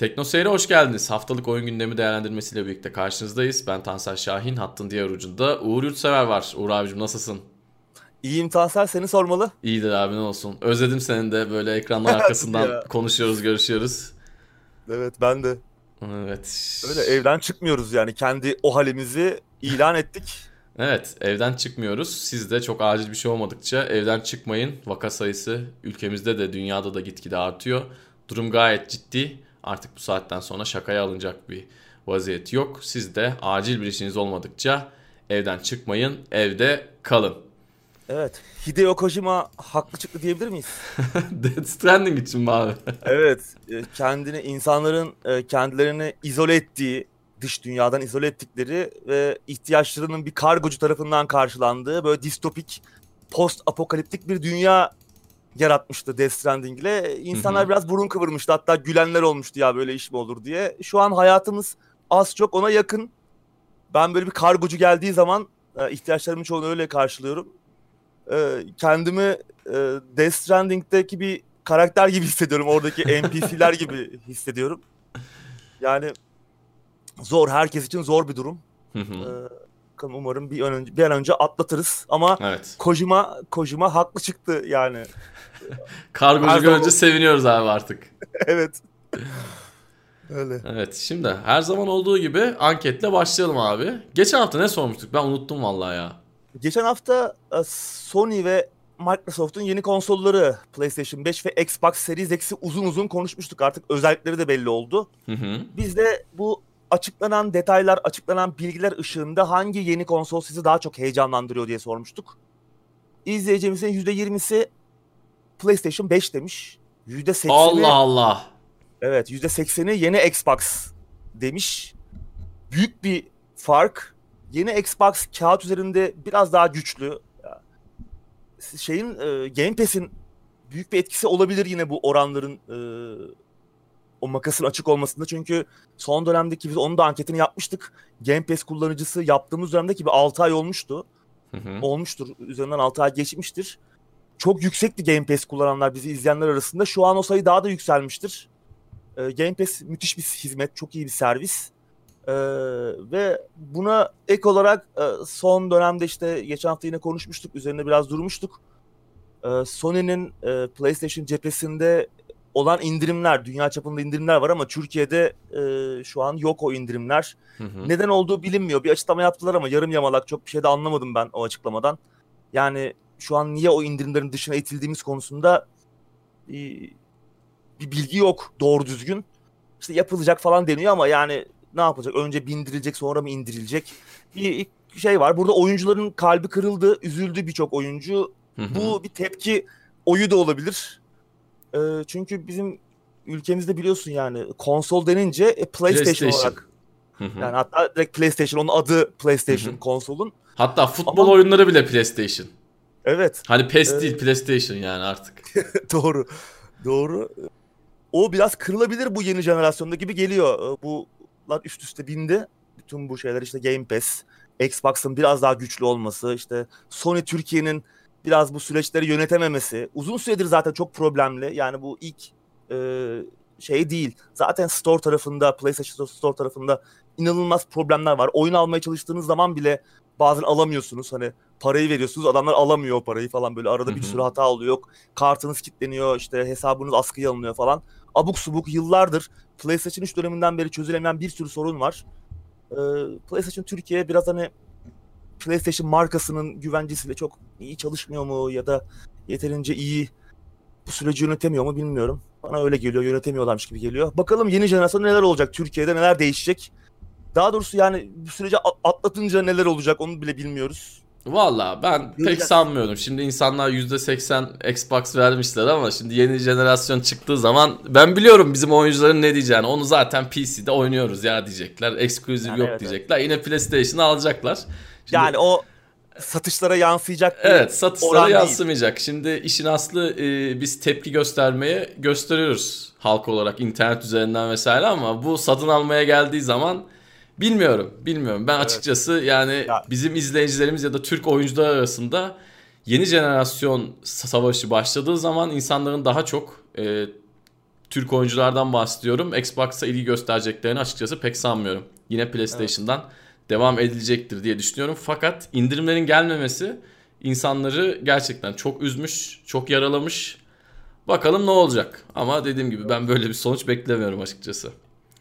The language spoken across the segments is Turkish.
Tekno Seyir'e hoş geldiniz. Haftalık oyun gündemi değerlendirmesiyle birlikte karşınızdayız. Ben Tansel Şahin, hattın diğer ucunda Uğur Yurtsever var. Uğur abicim nasılsın? İyiyim Tansel, seni sormalı. İyidir abi ne olsun. Özledim seni de böyle ekranlar arkasından konuşuyoruz, görüşüyoruz. Evet ben de. Evet. Öyle evden çıkmıyoruz yani. Kendi o halimizi ilan ettik. Evet evden çıkmıyoruz. Siz de çok acil bir şey olmadıkça evden çıkmayın. Vaka sayısı ülkemizde de dünyada da gitgide artıyor. Durum gayet ciddi. Artık bu saatten sonra şakaya alınacak bir vaziyet yok. Siz de acil bir işiniz olmadıkça evden çıkmayın, evde kalın. Evet. Hideo Kojima haklı çıktı diyebilir miyiz? Death Stranding için mi abi? evet. E, kendini, insanların e, kendilerini izole ettiği, dış dünyadan izole ettikleri ve ihtiyaçlarının bir kargocu tarafından karşılandığı böyle distopik, post apokaliptik bir dünya yaratmıştı Death Stranding ile. İnsanlar biraz burun kıvırmıştı. Hatta gülenler olmuştu ya böyle iş mi olur diye. Şu an hayatımız az çok ona yakın. Ben böyle bir kargocu geldiği zaman e, ihtiyaçlarımın çoğunu öyle karşılıyorum. E, kendimi e, Death Stranding'deki bir karakter gibi hissediyorum. Oradaki NPC'ler gibi hissediyorum. Yani zor. Herkes için zor bir durum. Hı umarım bir önce, bir an önce atlatırız. Ama evet. Kojima Kojima haklı çıktı yani. Kargocu her görünce zaman... seviniyoruz abi artık. evet. Öyle. Evet şimdi her zaman olduğu gibi anketle başlayalım abi. Geçen hafta ne sormuştuk ben unuttum vallahi ya. Geçen hafta e, Sony ve Microsoft'un yeni konsolları PlayStation 5 ve Xbox Series X'i uzun uzun konuşmuştuk. Artık özellikleri de belli oldu. Hı hı. Biz de bu açıklanan detaylar, açıklanan bilgiler ışığında hangi yeni konsol sizi daha çok heyecanlandırıyor diye sormuştuk. İzleyicimizin %20'si PlayStation 5 demiş. %80'i Allah Allah. Evet, %80'i yeni Xbox demiş. Büyük bir fark. Yeni Xbox kağıt üzerinde biraz daha güçlü. Şeyin e, Game Pass'in büyük bir etkisi olabilir yine bu oranların e, o makasın açık olmasında. Çünkü son dönemdeki biz onun da anketini yapmıştık. Game Pass kullanıcısı yaptığımız dönemdeki bir 6 ay olmuştu. Hı hı. Olmuştur. Üzerinden 6 ay geçmiştir çok yüksekti Game Pass kullananlar bizi izleyenler arasında. Şu an o sayı daha da yükselmiştir. E, Game Pass müthiş bir hizmet, çok iyi bir servis. E, ve buna ek olarak e, son dönemde işte geçen hafta yine konuşmuştuk, üzerine biraz durmuştuk. E, Sony'nin e, PlayStation cephesinde olan indirimler, dünya çapında indirimler var ama Türkiye'de e, şu an yok o indirimler. Hı hı. Neden olduğu bilinmiyor. Bir açıklama yaptılar ama yarım yamalak çok bir şey de anlamadım ben o açıklamadan. Yani şu an niye o indirimlerin dışına itildiğimiz konusunda e, bir bilgi yok doğru düzgün. İşte yapılacak falan deniyor ama yani ne yapacak? Önce bindirilecek sonra mı indirilecek? Bir şey var. Burada oyuncuların kalbi kırıldı, üzüldü birçok oyuncu. Bu bir tepki oyu da olabilir. E, çünkü bizim ülkemizde biliyorsun yani konsol denince e, PlayStation, PlayStation. olarak yani hatta direkt PlayStation onun adı PlayStation konsolun. Hatta futbol Ama... oyunları bile PlayStation. Evet. Hani PES ee, değil PlayStation yani artık. doğru. Doğru. O biraz kırılabilir bu yeni jenerasyonda gibi geliyor. Ee, Bunlar üst üste bindi. Bütün bu şeyler işte Game Pass, Xbox'ın biraz daha güçlü olması, işte Sony Türkiye'nin biraz bu süreçleri yönetememesi. Uzun süredir zaten çok problemli. Yani bu ilk e, şey değil. Zaten store tarafında, PlayStation Store tarafında inanılmaz problemler var. Oyun almaya çalıştığınız zaman bile bazen alamıyorsunuz. Hani parayı veriyorsunuz adamlar alamıyor o parayı falan böyle arada bir sürü hata oluyor. Yok kartınız kilitleniyor işte hesabınız askıya alınıyor falan. Abuk subuk yıllardır PlayStation 3 döneminden beri çözülemeyen bir sürü sorun var. Ee, PlayStation Türkiye biraz hani PlayStation markasının güvencesiyle çok iyi çalışmıyor mu ya da yeterince iyi bu süreci yönetemiyor mu bilmiyorum. Bana öyle geliyor yönetemiyorlarmış gibi geliyor. Bakalım yeni jenerasyon neler olacak Türkiye'de neler değişecek. Daha doğrusu yani bu süreci atlatınca neler olacak onu bile bilmiyoruz. Valla ben pek sanmıyorum. Şimdi insanlar %80 Xbox vermişler ama şimdi yeni jenerasyon çıktığı zaman ben biliyorum bizim oyuncuların ne diyeceğini. Onu zaten PC'de oynuyoruz ya diyecekler. Exclusive yani yok evet, diyecekler. Evet. Yine PlayStation'ı alacaklar. Şimdi, yani o satışlara yansıyacak Evet satışlara yansımayacak. Değil. Şimdi işin aslı e, biz tepki göstermeye gösteriyoruz halk olarak internet üzerinden vesaire ama bu satın almaya geldiği zaman Bilmiyorum, bilmiyorum. Ben evet. açıkçası yani ya. bizim izleyicilerimiz ya da Türk oyuncular arasında yeni jenerasyon savaşı başladığı zaman insanların daha çok e, Türk oyunculardan bahsediyorum. Xbox'a ilgi göstereceklerini açıkçası pek sanmıyorum. Yine PlayStation'dan evet. Devam edilecektir diye düşünüyorum. Fakat indirimlerin gelmemesi insanları gerçekten çok üzmüş, çok yaralamış. Bakalım ne olacak. Ama dediğim gibi ben böyle bir sonuç beklemiyorum açıkçası.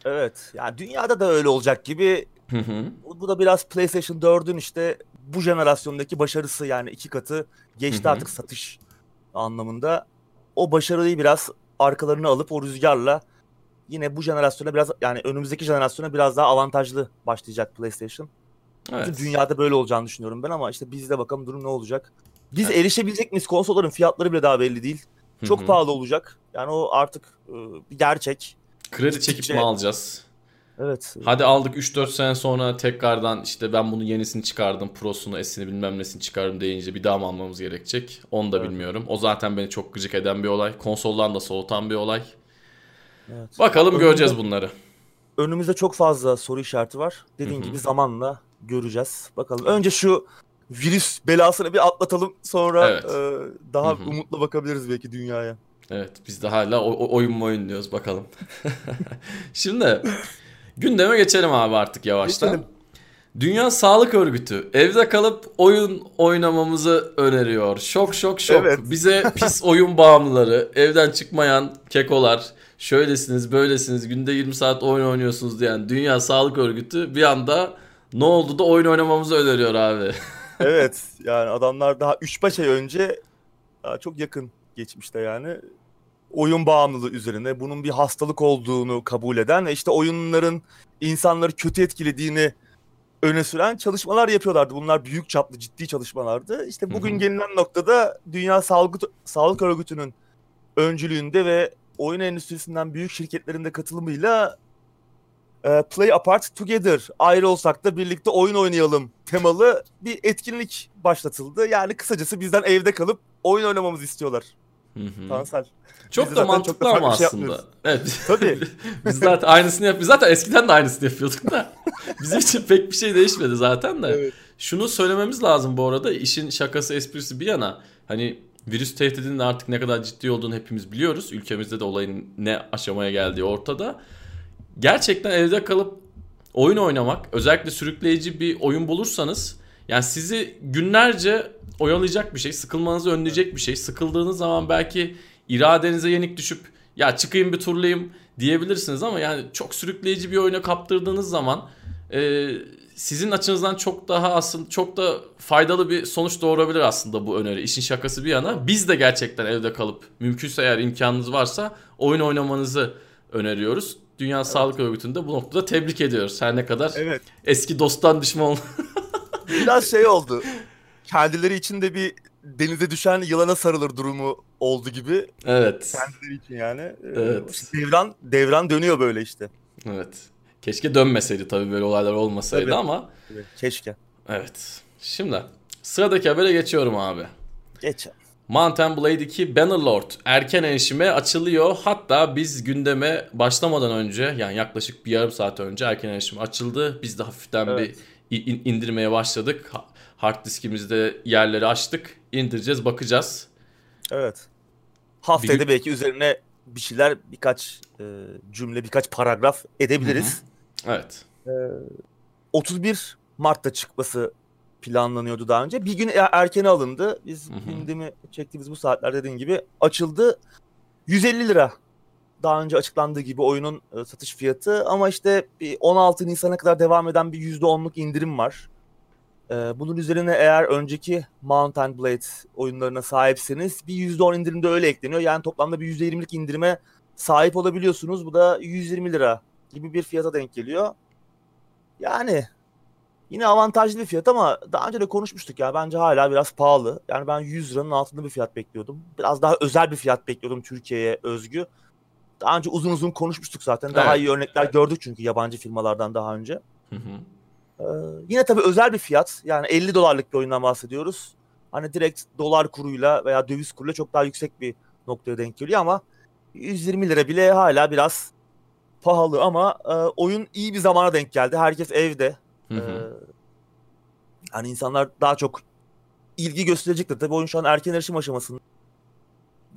Evet. Yani dünyada da öyle olacak gibi. Hı hı. Bu da biraz PlayStation 4'ün işte bu jenerasyondaki başarısı yani iki katı geçti hı hı. artık satış anlamında. O başarıyı biraz arkalarını alıp o rüzgarla yine bu jenerasyona biraz yani önümüzdeki jenerasyona biraz daha avantajlı başlayacak PlayStation. Evet. Bütün dünyada böyle olacağını düşünüyorum ben ama işte bizde bakalım durum ne olacak. Biz evet. erişebilecek miyiz? Konsolların fiyatları bile daha belli değil. Çok Hı-hı. pahalı olacak. Yani o artık e, bir gerçek. Kredi çekip mi alacağız? Evet. Hadi aldık 3-4 sene sonra tekrardan işte ben bunu yenisini çıkardım, prosunu, esini bilmem nesini çıkardım deyince bir daha mı almamız gerekecek? Onu da evet. bilmiyorum. O zaten beni çok gıcık eden bir olay. Konsoldan da soğutan bir olay. Evet. Bakalım önümüzde, göreceğiz bunları. Önümüzde çok fazla soru işareti var. Dediğin Hı-hı. gibi zamanla göreceğiz. Bakalım. Önce şu virüs belasını bir atlatalım sonra evet. e, daha Hı-hı. umutla bakabiliriz belki dünyaya. Evet biz de hala o- oyun mu oyun diyoruz bakalım. Şimdi gündeme geçelim abi artık yavaştan. Geçelim. Dünya Sağlık Örgütü evde kalıp oyun oynamamızı öneriyor. Şok şok şok. Evet. Bize pis oyun bağımlıları, evden çıkmayan kekolar, şöylesiniz böylesiniz günde 20 saat oyun oynuyorsunuz diyen Dünya Sağlık Örgütü bir anda ne oldu da oyun oynamamızı öneriyor abi. evet yani adamlar daha 3-5 ay önce çok yakın geçmişte yani oyun bağımlılığı üzerine bunun bir hastalık olduğunu kabul eden ve işte oyunların insanları kötü etkilediğini öne süren çalışmalar yapıyorlardı. Bunlar büyük çaplı ciddi çalışmalardı. İşte bugün gelinen noktada Dünya Sağlık Sağlık Örgütü'nün öncülüğünde ve oyun endüstrisinden büyük şirketlerin de katılımıyla e, Play Apart Together ayrı olsak da birlikte oyun oynayalım temalı bir etkinlik başlatıldı. Yani kısacası bizden evde kalıp oyun oynamamızı istiyorlar. Tansel. Çok da mantıklı çok da ama şey aslında. Evet. Tabii. biz zaten aynısını yapıyoruz. Zaten eskiden de aynısını yapıyorduk da. Bizim için pek bir şey değişmedi zaten de. Evet. Şunu söylememiz lazım bu arada. İşin şakası esprisi bir yana. Hani virüs tehdidinin artık ne kadar ciddi olduğunu hepimiz biliyoruz. Ülkemizde de olayın ne aşamaya geldiği ortada. Gerçekten evde kalıp oyun oynamak, özellikle sürükleyici bir oyun bulursanız yani sizi günlerce oyalayacak bir şey, sıkılmanızı önleyecek bir şey. Sıkıldığınız zaman belki iradenize yenik düşüp ya çıkayım bir turlayayım diyebilirsiniz ama yani çok sürükleyici bir oyuna kaptırdığınız zaman e, sizin açınızdan çok daha aslında çok da faydalı bir sonuç doğurabilir aslında bu öneri. İşin şakası bir yana biz de gerçekten evde kalıp mümkünse eğer imkanınız varsa oyun oynamanızı öneriyoruz. Dünya evet. Sağlık Örgütü'nde bu noktada tebrik ediyoruz. Her ne kadar evet. eski dosttan düşman Biraz şey oldu. Kendileri için de bir denize düşen yılana sarılır durumu oldu gibi. Evet. Kendileri için yani. Ee, evet. devran devran dönüyor böyle işte. Evet. Keşke dönmeseydi tabii böyle olaylar olmasaydı tabii. ama. Tabii. Keşke. Evet. Şimdi sıradaki habere geçiyorum abi. Geç. Mountain Blade 2 Bannerlord erken erişime açılıyor. Hatta biz gündeme başlamadan önce yani yaklaşık bir yarım saat önce erken erişim açıldı. Biz de hafiften evet. bir indirmeye başladık. Hard diskimizde yerleri açtık. İndireceğiz, bakacağız. Evet. Haftaya bir... belki üzerine bir şeyler, birkaç e, cümle, birkaç paragraf edebiliriz. Hı-hı. Evet. E, 31 Mart'ta çıkması planlanıyordu daha önce. Bir gün er-, erkene alındı. Biz gündemi çektiğimiz bu saatler dediğin gibi açıldı. 150 lira daha önce açıklandığı gibi oyunun e, satış fiyatı ama işte bir 16 Nisan'a kadar devam eden bir %10'luk indirim var. E, bunun üzerine eğer önceki Mountain Blade oyunlarına sahipseniz bir %10 indirim de öyle ekleniyor. Yani toplamda bir %20'lik indirime sahip olabiliyorsunuz. Bu da 120 lira gibi bir fiyata denk geliyor. Yani Yine avantajlı bir fiyat ama daha önce de konuşmuştuk ya. Bence hala biraz pahalı. Yani ben 100 liranın altında bir fiyat bekliyordum. Biraz daha özel bir fiyat bekliyordum Türkiye'ye özgü. Daha önce uzun uzun konuşmuştuk zaten. Daha evet. iyi örnekler gördük çünkü yabancı firmalardan daha önce. Hı hı. Ee, yine tabii özel bir fiyat. Yani 50 dolarlık bir oyundan bahsediyoruz. Hani direkt dolar kuruyla veya döviz kuruyla çok daha yüksek bir noktaya denk geliyor ama 120 lira bile hala biraz pahalı ama e, oyun iyi bir zamana denk geldi. Herkes evde. Hı hı. Ee, hani insanlar daha çok ilgi gösterecektir. Tabii oyun şu an erken erişim aşamasında.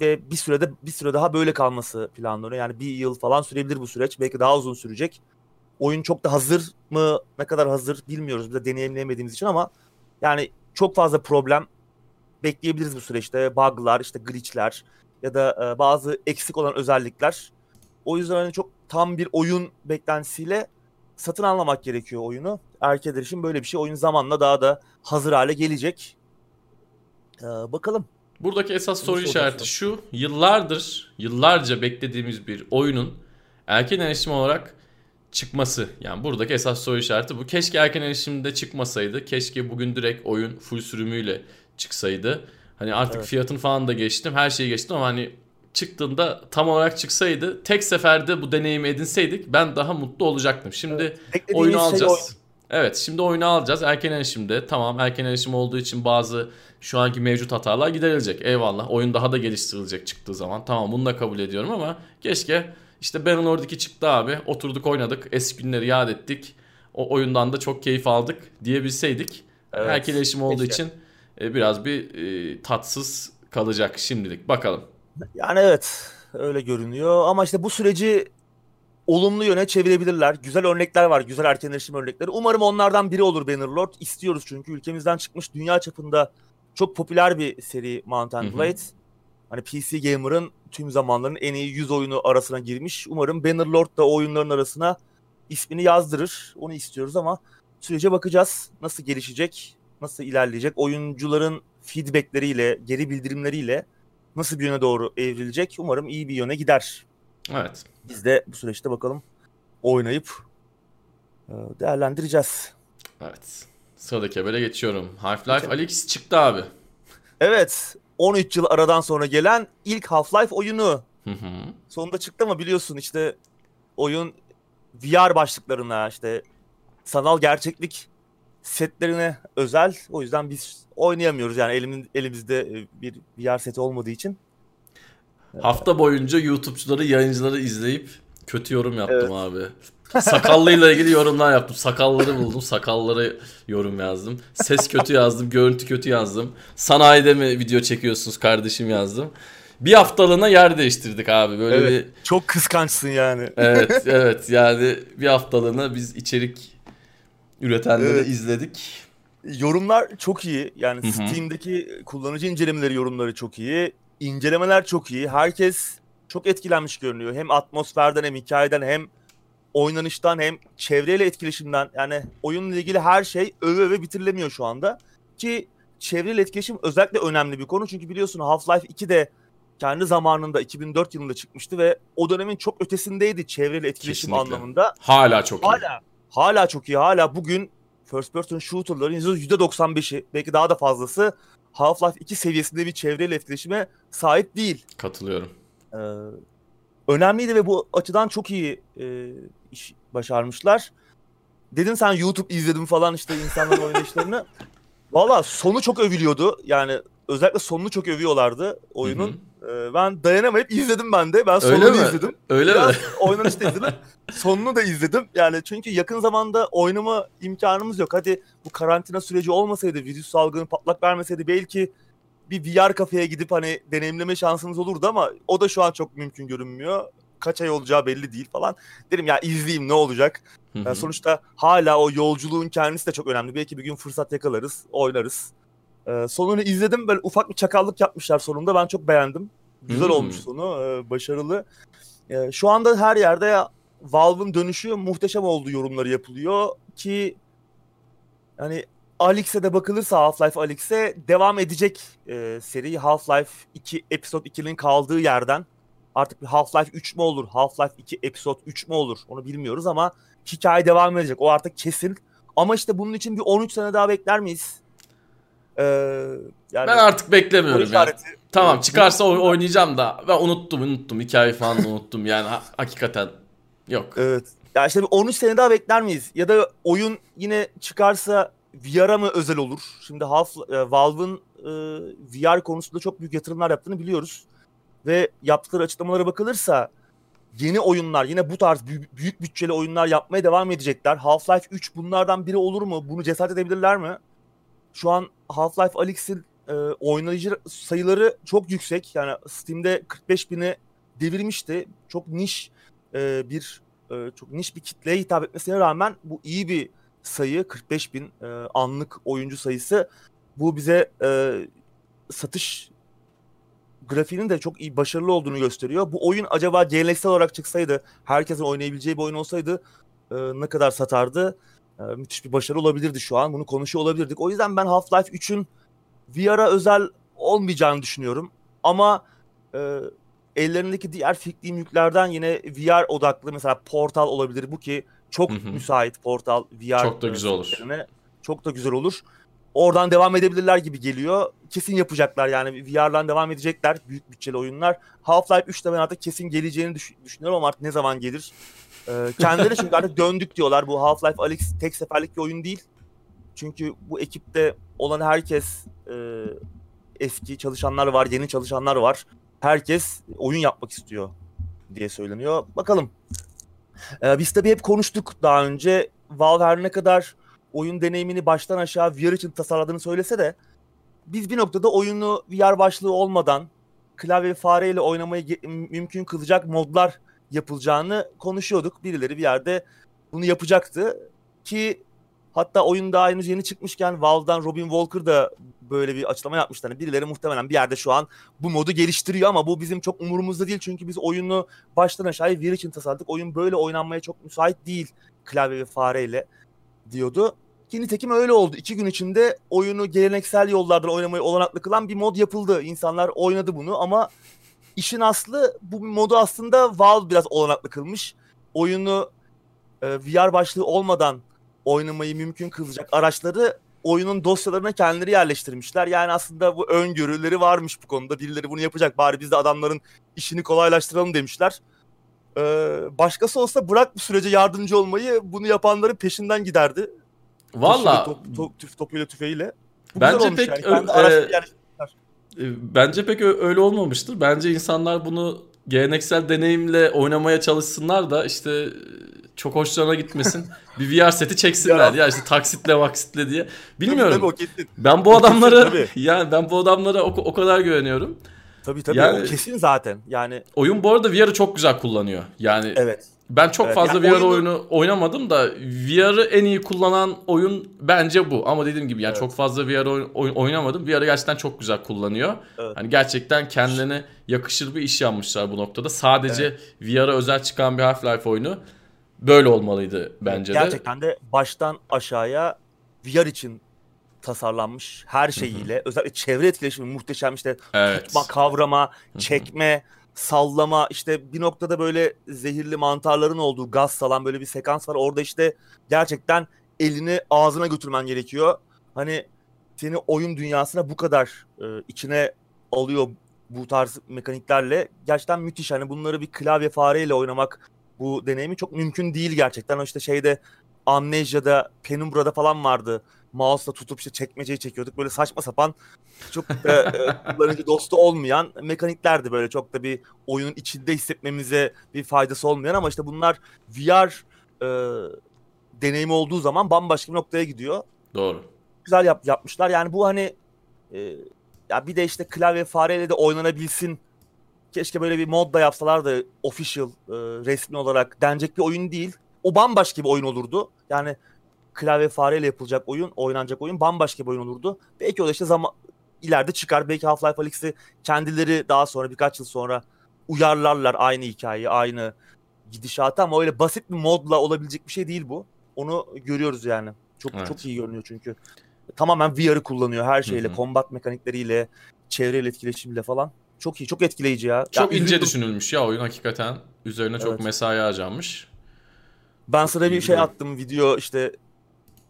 ve bir sürede bir süre daha böyle kalması planlanıyor. Yani bir yıl falan sürebilir bu süreç. Belki daha uzun sürecek. Oyun çok da hazır mı? Ne kadar hazır bilmiyoruz. Biz de deneyimleyemediğimiz için ama yani çok fazla problem bekleyebiliriz bu süreçte. Bug'lar, işte glitch'ler ya da e, bazı eksik olan özellikler. O yüzden hani çok tam bir oyun beklentisiyle satın almamak gerekiyor oyunu. Erkeler için böyle bir şey oyun zamanla daha da hazır hale gelecek. Ee, bakalım. Buradaki esas soru işareti şu. Yıllardır, yıllarca beklediğimiz bir oyunun erken erişim olarak çıkması. Yani buradaki esas soru işareti bu. Keşke erken erişimde çıkmasaydı. Keşke bugün direkt oyun full sürümüyle çıksaydı. Hani artık evet. fiyatını falan da geçtim. Her şeyi geçtim ama hani çıktığında tam olarak çıksaydı tek seferde bu deneyimi edinseydik ben daha mutlu olacaktım. Şimdi evet. oyunu şey alacağız. Şey Evet şimdi oyunu alacağız. Erken erişimde tamam erken erişim olduğu için bazı şu anki mevcut hatalar giderilecek. Eyvallah oyun daha da geliştirilecek çıktığı zaman. Tamam bunu da kabul ediyorum ama keşke işte Bannerlord 2 çıktı abi. Oturduk oynadık. Eski günleri yad ettik. O oyundan da çok keyif aldık diyebilseydik. Evet, erken erişim olduğu keşke. için e, biraz bir e, tatsız kalacak şimdilik. Bakalım. Yani evet öyle görünüyor ama işte bu süreci olumlu yöne çevirebilirler. Güzel örnekler var. Güzel erken erişim örnekleri. Umarım onlardan biri olur Bannerlord. İstiyoruz çünkü ülkemizden çıkmış dünya çapında çok popüler bir seri Mount and Blade. Hani PC Gamer'ın tüm zamanların en iyi 100 oyunu arasına girmiş. Umarım Bannerlord da o oyunların arasına ismini yazdırır. Onu istiyoruz ama sürece bakacağız. Nasıl gelişecek, nasıl ilerleyecek. Oyuncuların feedbackleriyle, geri bildirimleriyle nasıl bir yöne doğru evrilecek. Umarım iyi bir yöne gider. Evet. Biz de bu süreçte bakalım oynayıp e, değerlendireceğiz. Evet. Sıradaki habere geçiyorum. Half-Life Alyx çıktı abi. Evet. 13 yıl aradan sonra gelen ilk Half-Life oyunu. Hı hı. Sonunda çıktı ama biliyorsun işte oyun VR başlıklarına işte sanal gerçeklik setlerine özel. O yüzden biz oynayamıyoruz yani elimin, elimizde e, bir VR seti olmadığı için. Hafta boyunca YouTube'cuları, yayıncıları izleyip kötü yorum yaptım evet. abi. Sakallıyla ilgili yorumlar yaptım. Sakalları buldum. Sakalları yorum yazdım. Ses kötü yazdım. Görüntü kötü yazdım. Sanayide mi video çekiyorsunuz kardeşim yazdım. Bir haftalığına yer değiştirdik abi. Böyle evet, bir çok kıskançsın yani. Evet, evet. Yani bir haftalığına biz içerik üretenleri evet. izledik. Yorumlar çok iyi. Yani Hı-hı. Steam'deki kullanıcı incelemeleri yorumları çok iyi. İncelemeler çok iyi. Herkes çok etkilenmiş görünüyor. Hem atmosferden hem hikayeden hem oynanıştan hem çevreyle etkileşimden yani oyunla ilgili her şey öve öve bitirilemiyor şu anda. Ki çevreyle etkileşim özellikle önemli bir konu. Çünkü biliyorsun Half-Life 2 de kendi zamanında 2004 yılında çıkmıştı ve o dönemin çok ötesindeydi çevreyle etkileşim Kesinlikle. anlamında. Hala çok hala, iyi. Hala çok iyi. Hala bugün first person shooter'ların %95'i belki daha da fazlası Half-Life 2 seviyesinde bir çevreyle etkileşime sahip değil. Katılıyorum. Ee, önemliydi ve bu açıdan çok iyi e, iş başarmışlar. Dedin sen YouTube izledim falan işte insanların oynayışlarını. Valla sonu çok övülüyordu. Yani özellikle sonunu çok övüyorlardı oyunun. Ee, ben dayanamayıp izledim ben de. Ben sonunu Öyle izledim. Öyle Biraz mi? oynanışta izledim. sonunu da izledim. Yani çünkü yakın zamanda oynama imkanımız yok. Hadi bu karantina süreci olmasaydı, virüs salgını patlak vermeseydi belki bir VR kafeye gidip hani deneyimleme şansımız olurdu ama o da şu an çok mümkün görünmüyor. Kaç ay olacağı belli değil falan. Dedim ya izleyeyim ne olacak. Yani sonuçta hala o yolculuğun kendisi de çok önemli. Belki bir gün fırsat yakalarız, oynarız. Ee, sonunu izledim böyle ufak bir çakallık yapmışlar sonunda. Ben çok beğendim. Güzel hmm. olmuş sonu. Ee, başarılı. Ee, şu anda her yerde Valve'ın dönüşü muhteşem olduğu yorumları yapılıyor ki yani Alyx'e de bakılırsa Half-Life Alyx'e devam edecek e, seri Half-Life 2 Episode 2'nin kaldığı yerden artık bir Half-Life 3 mü olur, Half-Life 2 Episode 3 mü olur onu bilmiyoruz ama hikaye devam edecek. O artık kesin. Ama işte bunun için bir 13 sene daha bekler miyiz? Ee, yani ben artık beklemiyorum ya. Tamam çıkarsa oy- oynayacağım da ben unuttum unuttum hikayeyi falan unuttum yani ha- hakikaten yok. Evet. Ya işte bir 13 sene daha bekler miyiz? Ya da oyun yine çıkarsa VR'a mı özel olur? Şimdi Half e, Valve'ın e, VR konusunda çok büyük yatırımlar yaptığını biliyoruz. Ve yaptıkları açıklamalara bakılırsa yeni oyunlar yine bu tarz büyük, büyük bütçeli oyunlar yapmaya devam edecekler. Half-Life 3 bunlardan biri olur mu? Bunu cesaret edebilirler mi? Şu an Half-Life Alyx'in e, oynayıcı sayıları çok yüksek. Yani Steam'de 45 bini devirmişti. Çok niş e, bir e, çok niş bir kitleye hitap etmesine rağmen bu iyi bir sayı 45 bin e, anlık oyuncu sayısı. Bu bize e, satış grafiğinin de çok iyi başarılı olduğunu gösteriyor. Bu oyun acaba geleneksel olarak çıksaydı, herkesin oynayabileceği bir oyun olsaydı e, ne kadar satardı? E, müthiş bir başarı olabilirdi şu an. Bunu konuşuyor olabilirdik. O yüzden ben Half-Life 3'ün VR'a özel olmayacağını düşünüyorum. Ama e, ellerindeki diğer fikri mülklerden yine VR odaklı mesela Portal olabilir. Bu ki çok Hı hı. müsait Portal VR. Çok da e, güzel olur. Çok da güzel olur. Oradan devam edebilirler gibi geliyor. Kesin yapacaklar yani VR'dan devam edecekler büyük bütçeli oyunlar. Half-Life 3'te ben artık kesin geleceğini düş- düşünüyorum ama artık ne zaman gelir? Ee, kendileri çünkü artık döndük diyorlar. Bu Half-Life Alyx tek seferlik bir oyun değil. Çünkü bu ekipte olan herkes e, eski çalışanlar var, yeni çalışanlar var. Herkes oyun yapmak istiyor diye söyleniyor. Bakalım. Ee, biz tabii hep konuştuk daha önce. Valve her ne kadar oyun deneyimini baştan aşağı VR için tasarladığını söylese de biz bir noktada oyunu VR başlığı olmadan klavye fareyle oynamayı mümkün kılacak modlar yapılacağını konuşuyorduk. Birileri bir yerde bunu yapacaktı ki hatta oyun daha henüz yeni çıkmışken Valve'dan Robin Walker da böyle bir açıklama yapmıştı. Hani birileri muhtemelen bir yerde şu an bu modu geliştiriyor ama bu bizim çok umurumuzda değil çünkü biz oyunu baştan aşağıya VR için tasarladık. Oyun böyle oynanmaya çok müsait değil klavye ve fareyle diyordu. Ki nitekim öyle oldu. İki gün içinde oyunu geleneksel yollardan oynamayı olanaklı kılan bir mod yapıldı. İnsanlar oynadı bunu ama işin aslı bu modu aslında Valve biraz olanaklı kılmış. Oyunu e, VR başlığı olmadan oynamayı mümkün kılacak araçları oyunun dosyalarına kendileri yerleştirmişler. Yani aslında bu öngörüleri varmış bu konuda. Birileri bunu yapacak. Bari biz de adamların işini kolaylaştıralım demişler. Ee, başkası olsa bırak bu sürece yardımcı olmayı bunu yapanların peşinden giderdi. Valla Top, top, tüf, topuyla tüfeğiyle. Bu Bence pek yani. yerleştirmişler. e, bence pek öyle olmamıştır. Bence insanlar bunu geleneksel deneyimle oynamaya çalışsınlar da işte e, çok hoşlarına gitmesin. bir VR seti çeksinler ya. işte taksitle vaksitle diye. Bilmiyorum. Tabii, o kesin. Ben bu O adamlara tabii. yani ben bu adamlara o, o kadar güveniyorum. Tabii tabii Yani- o kesin zaten. Yani Oyun bu arada VR'ı çok güzel kullanıyor. Yani evet. Ben çok Evet, fazla yani VR oyunu- oyunu oynamadım da VR'ı en iyi kullanan oyun bence bu. Ama dediğim gibi yani Evet. çok fazla VR oyun, oyun oynamadım. VR'ı gerçekten çok güzel kullanıyor. Evet. Hani gerçekten kendine yakışır bir iş yapmışlar bu noktada. Sadece VR'a özel çıkan bir Half-Life oyunu böyle olmalıydı bence de. Gerçekten de baştan aşağıya VR için tasarlanmış her şeyiyle özellikle çevre etkileşimi muhteşem işte Evet. tutma, kavrama, çekme, sallama işte bir noktada böyle zehirli mantarların olduğu gaz salan böyle bir sekans var. Orada işte gerçekten elini ağzına götürmen gerekiyor. Hani seni oyun dünyasına bu kadar e, içine alıyor bu tarz mekaniklerle. Gerçekten müthiş. Hani bunları bir klavye fareyle oynamak bu deneyimi çok mümkün değil gerçekten. O işte şeyde Amnesia'da, Penumbra'da falan vardı. Mouse'la tutup işte çekmeceyi çekiyorduk. Böyle saçma sapan çok da e, kullanıcı dostu olmayan mekaniklerdi böyle. Çok da bir oyunun içinde hissetmemize bir faydası olmayan ama işte bunlar VR e, deneyimi olduğu zaman bambaşka bir noktaya gidiyor. Doğru. Güzel yap, yapmışlar. Yani bu hani e, ya bir de işte klavye fareyle de oynanabilsin. Keşke böyle bir mod da yapsalar da official e, resmi olarak denecek bir oyun değil. O bambaşka bir oyun olurdu. Yani klavye fareyle yapılacak oyun, oynanacak oyun bambaşka bir oyun olurdu. Belki o da işte zaman ileride çıkar. Belki Half-Life Alyx'i kendileri daha sonra birkaç yıl sonra uyarlarlar aynı hikayeyi, aynı gidişatı ama öyle basit bir modla olabilecek bir şey değil bu. Onu görüyoruz yani. Çok Evet. çok iyi görünüyor çünkü. Tamamen VR'ı kullanıyor her şeyle, Hı hı. kombat mekanikleriyle, çevreyle etkileşimiyle falan. Çok iyi, çok etkileyici ya. Çok Ya ince üzüldüm. düşünülmüş ya oyun hakikaten. Üzerine çok Evet. mesai harcanmış. Ben sana bir şey attım video işte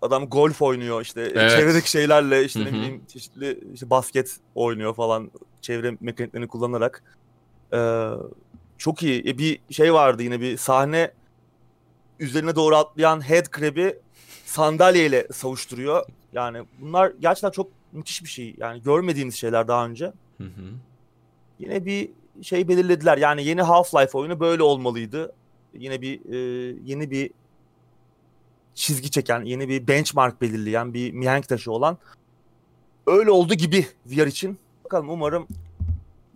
adam golf oynuyor işte Evet. çevredeki şeylerle işte Hı ne bileyim çeşitli işte basket oynuyor falan çevre mekaniklerini kullanarak. Ee, çok iyi. E, bir şey vardı yine bir sahne üzerine doğru atlayan head crab'i sandalyeyle savuşturuyor. Yani bunlar gerçekten çok müthiş bir şey. Yani görmediğimiz şeyler daha önce. Hı hı. Yine bir şey belirlediler. Yani yeni Half-Life oyunu böyle olmalıydı. Yine bir e, yeni bir çizgi çeken, yeni bir benchmark belirleyen bir mihenk taşı olan öyle oldu gibi VR için. Bakalım umarım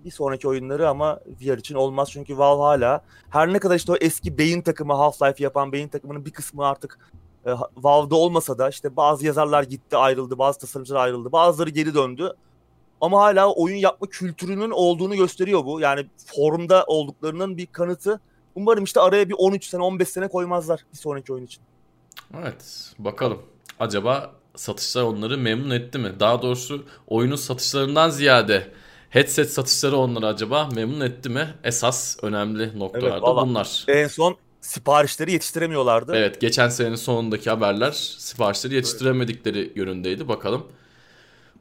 bir sonraki oyunları ama VR için olmaz çünkü Valve hala her ne kadar işte o eski beyin takımı Half-Life yapan beyin takımının bir kısmı artık e, Valve'da olmasa da işte bazı yazarlar gitti ayrıldı, bazı tasarımcılar ayrıldı, bazıları geri döndü. Ama hala oyun yapma kültürünün olduğunu gösteriyor bu. Yani formda olduklarının bir kanıtı. Umarım işte araya bir 13 sene 15 sene koymazlar bir sonraki oyun için. Evet bakalım. Acaba satışlar onları memnun etti mi? Daha doğrusu oyunun satışlarından ziyade headset satışları onları acaba memnun etti mi? Esas önemli noktalarda evet, bunlar. En son siparişleri yetiştiremiyorlardı. Evet geçen senenin sonundaki haberler siparişleri yetiştiremedikleri evet. yönündeydi. Bakalım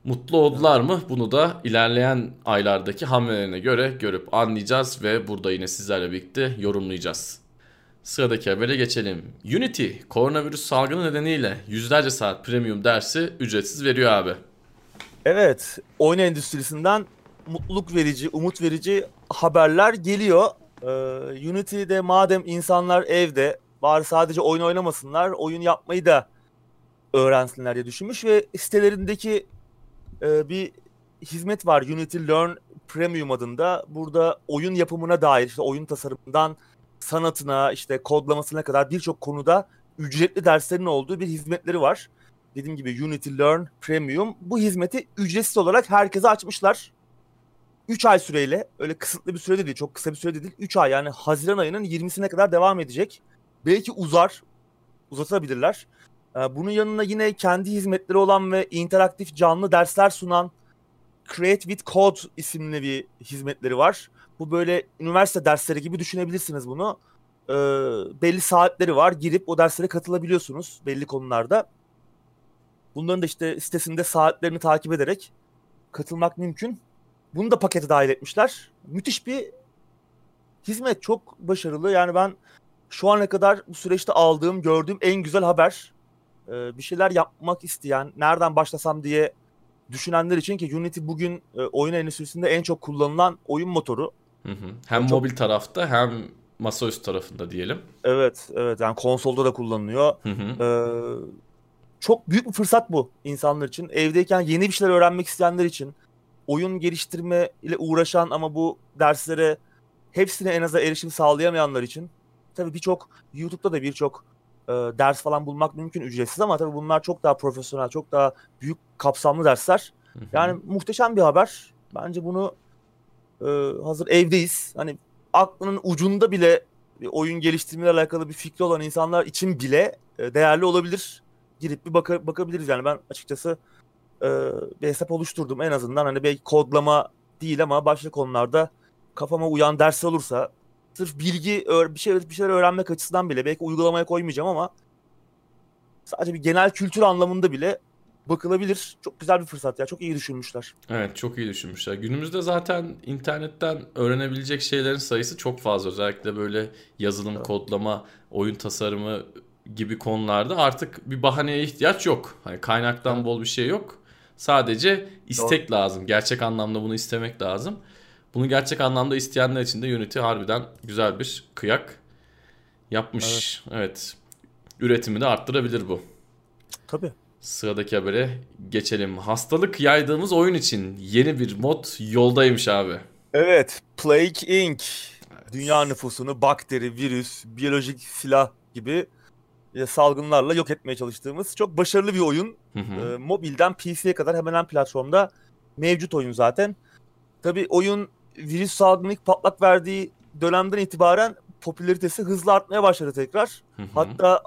mutlu oldular mı? Bunu da ilerleyen aylardaki hamlelerine göre görüp anlayacağız ve burada yine sizlerle birlikte yorumlayacağız. Sıradaki habere geçelim. Unity koronavirüs salgını nedeniyle yüzlerce saat premium dersi ücretsiz veriyor abi. Evet, oyun endüstrisinden mutluluk verici, umut verici haberler geliyor. Ee, Unity'de madem insanlar evde bari sadece oyun oynamasınlar, oyun yapmayı da öğrensinler diye düşünmüş ve sitelerindeki e, bir hizmet var Unity Learn Premium adında. Burada oyun yapımına dair işte oyun tasarımından sanatına işte kodlamasına kadar birçok konuda ücretli derslerin olduğu bir hizmetleri var. Dediğim gibi Unity Learn Premium bu hizmeti ücretsiz olarak herkese açmışlar. 3 ay süreyle öyle kısıtlı bir sürede değil çok kısa bir sürede değil 3 ay yani Haziran ayının 20'sine kadar devam edecek. Belki uzar uzatabilirler. Ee, bunun yanına yine kendi hizmetleri olan ve interaktif canlı dersler sunan Create with Code isimli bir hizmetleri var. Bu böyle üniversite dersleri gibi düşünebilirsiniz bunu. Ee, belli saatleri var. Girip o derslere katılabiliyorsunuz belli konularda. Bunların da işte sitesinde saatlerini takip ederek katılmak mümkün. Bunu da pakete dahil etmişler. Müthiş bir hizmet. Çok başarılı. Yani ben şu ana kadar bu süreçte aldığım, gördüğüm en güzel haber. Ee, bir şeyler yapmak isteyen, nereden başlasam diye düşünenler için ki Unity bugün e, oyun endüstrisinde en çok kullanılan oyun motoru. Hı hı. Hem çok... mobil tarafta hem masaüstü tarafında diyelim. Evet, evet. Yani konsolda da kullanılıyor. Hı hı. Ee, çok büyük bir fırsat bu insanlar için. Evdeyken yeni bir şeyler öğrenmek isteyenler için, oyun geliştirme ile uğraşan ama bu derslere hepsine en azından erişim sağlayamayanlar için. Tabii birçok YouTube'da da birçok e, ders falan bulmak mümkün ücretsiz ama tabii bunlar çok daha profesyonel, çok daha büyük kapsamlı dersler. Hı hı. Yani muhteşem bir haber. Bence bunu e, hazır evdeyiz. Hani aklının ucunda bile bir oyun geliştirmeyle alakalı bir fikri olan insanlar için bile e, değerli olabilir. Girip bir baka, bakabiliriz yani ben açıkçası e, bir hesap oluşturdum en azından hani belki kodlama değil ama başka konularda kafama uyan ders olursa sırf bilgi bir şey bir şeyler öğrenmek açısından bile belki uygulamaya koymayacağım ama sadece bir genel kültür anlamında bile bakılabilir. Çok güzel bir fırsat ya. Çok iyi düşünmüşler. Evet çok iyi düşünmüşler. Günümüzde zaten internetten öğrenebilecek şeylerin sayısı çok fazla. Özellikle böyle yazılım, evet. kodlama, oyun tasarımı gibi konularda artık bir bahaneye ihtiyaç yok. Hani kaynaktan evet. bol bir şey yok. Sadece istek Doğru. lazım. Gerçek anlamda bunu istemek lazım. Bunu gerçek anlamda isteyenler için de Unity harbiden güzel bir kıyak yapmış. Evet. evet. Üretimi de arttırabilir bu. Tabii. Sıradaki habere geçelim. Hastalık yaydığımız oyun için yeni bir mod yoldaymış abi. Evet. Plague Inc. Evet. Dünya nüfusunu bakteri, virüs, biyolojik silah gibi e, salgınlarla yok etmeye çalıştığımız çok başarılı bir oyun. Hı hı. E, mobilden PC'ye kadar hemen hemen platformda mevcut oyun zaten. Tabi oyun virüs salgını ilk patlak verdiği dönemden itibaren popülaritesi hızla artmaya başladı tekrar. Hı hı. Hatta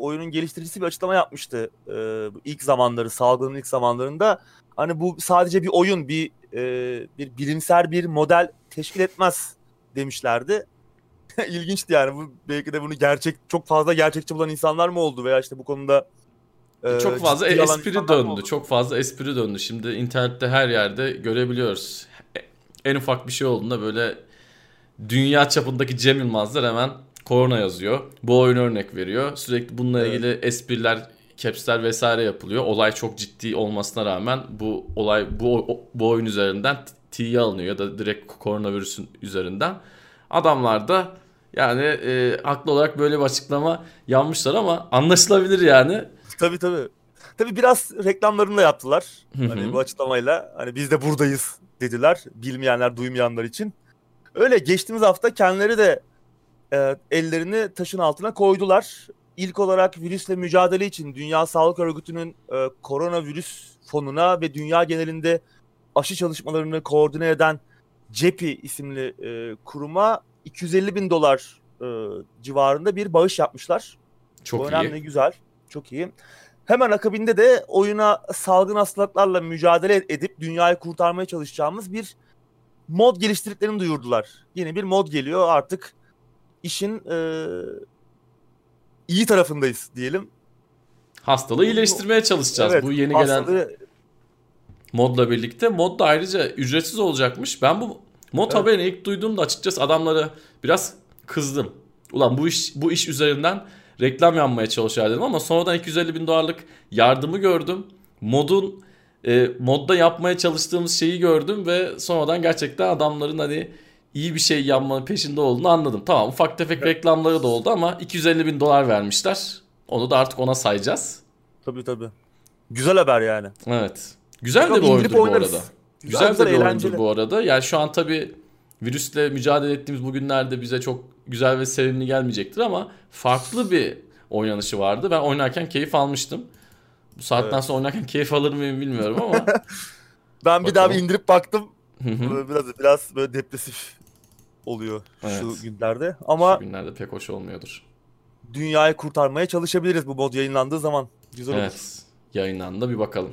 oyunun geliştiricisi bir açıklama yapmıştı e, ilk zamanları, salgının ilk zamanlarında. Hani bu sadece bir oyun, bir e, bir bilimsel bir model teşkil etmez demişlerdi. İlginçti yani. Bu belki de bunu gerçek çok fazla gerçekçi bulan insanlar mı oldu veya işte bu konuda e, çok fazla espri döndü. Çok fazla espri döndü. Şimdi internette her yerde görebiliyoruz en ufak bir şey olduğunda böyle dünya çapındaki Cem Yılmazlar hemen korona yazıyor. Bu oyun örnek veriyor. Sürekli bununla evet. ilgili espriler, capsler vesaire yapılıyor. Olay çok ciddi olmasına rağmen bu olay bu bu oyun üzerinden T'ye alınıyor ya da direkt koronavirüsün üzerinden. Adamlar da yani e, haklı olarak böyle bir açıklama yanmışlar ama anlaşılabilir yani. Tabii tabii. Tabii biraz reklamlarını da yaptılar. Hani bu açıklamayla hani biz de buradayız dediler bilmeyenler duymayanlar için. Öyle geçtiğimiz hafta kendileri de e, ellerini taşın altına koydular. İlk olarak virüsle mücadele için Dünya Sağlık Örgütü'nün e, koronavirüs fonuna ve dünya genelinde aşı çalışmalarını koordine eden CEPI isimli e, kuruma 250 bin dolar e, civarında bir bağış yapmışlar. Çok Bu iyi. önemli, güzel. Çok iyi. Hemen akabinde de oyuna salgın hastalıklarla mücadele edip dünyayı kurtarmaya çalışacağımız bir mod geliştirdiklerini duyurdular. Yeni bir mod geliyor artık işin e, iyi tarafındayız diyelim. Hastalığı iyileştirmeye çalışacağız. Evet, bu yeni gelen hastalığı- modla birlikte. Mod da ayrıca ücretsiz olacakmış. Ben bu mod Evet. haberini ilk duyduğumda açıkçası adamlara biraz kızdım. Ulan bu iş bu iş üzerinden reklam yapmaya çalışıyor dedim ama sonradan 250 bin dolarlık yardımı gördüm. Modun e, modda yapmaya çalıştığımız şeyi gördüm ve sonradan gerçekten adamların hani iyi bir şey yapmanın peşinde olduğunu anladım. Tamam ufak tefek reklamları da oldu ama 250 bin dolar vermişler. Onu da artık ona sayacağız. Tabii tabii. Güzel haber yani. Evet. Güzel de Yok, bir indirip oyundur bu oynarız. arada. Güzel, Güzel, de bir oyundur bu arada. Yani şu an tabii virüsle mücadele ettiğimiz bu günlerde bize çok güzel ve sevimli gelmeyecektir ama farklı bir oynanışı vardı. Ben oynarken keyif almıştım. Bu saatten Evet. sonra oynarken keyif alır mıyım bilmiyorum ama. Ben bir daha bir Bakalım. indirip baktım. Hı hı. Böyle biraz biraz böyle depresif oluyor Evet. şu günlerde. Ama Şu günlerde pek hoş olmuyordur. dünyayı kurtarmaya çalışabiliriz bu mod yayınlandığı zaman. Güzel olur. Evet. Yayınlandı bir bakalım.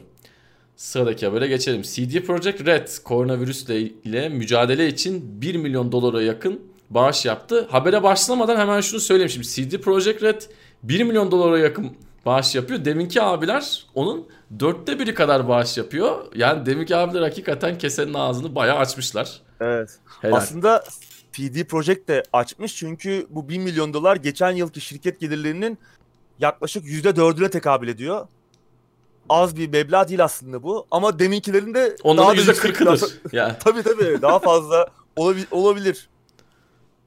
Sıradaki habere geçelim. CD Projekt Red koronavirüsle ile mücadele için 1 milyon dolara yakın bağış yaptı. Habere başlamadan hemen şunu söyleyeyim şimdi. CD Projekt Red 1 milyon dolara yakın bağış yapıyor. Deminki abiler onun dörtte biri kadar bağış yapıyor. Yani deminki abiler hakikaten kesenin ağzını bayağı açmışlar. Evet. Helal. Aslında PD Projekt de açmış çünkü bu 1 milyon dolar geçen yılki şirket gelirlerinin yaklaşık %4'üne tekabül ediyor. Az bir meblağ değil aslında bu ama deminkilerin de Onların daha da yüzde yüksek- kırkıdır. Yani Tabii tabii daha fazla olabi- olabilir.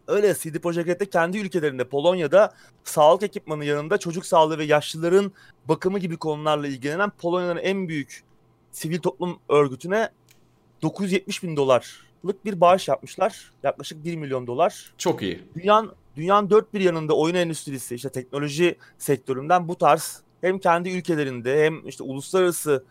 Öyle CD Projekt Red de kendi ülkelerinde Polonya'da sağlık ekipmanı yanında çocuk sağlığı ve yaşlıların bakımı gibi konularla ilgilenen Polonya'nın en büyük sivil toplum örgütüne 970 bin dolarlık bir bağış yapmışlar. Yaklaşık 1 milyon dolar. çok iyi. Dünyanın, dünyanın dört bir yanında oyun endüstrisi, işte teknoloji sektöründen bu tarz hem kendi ülkelerinde hem işte uluslararası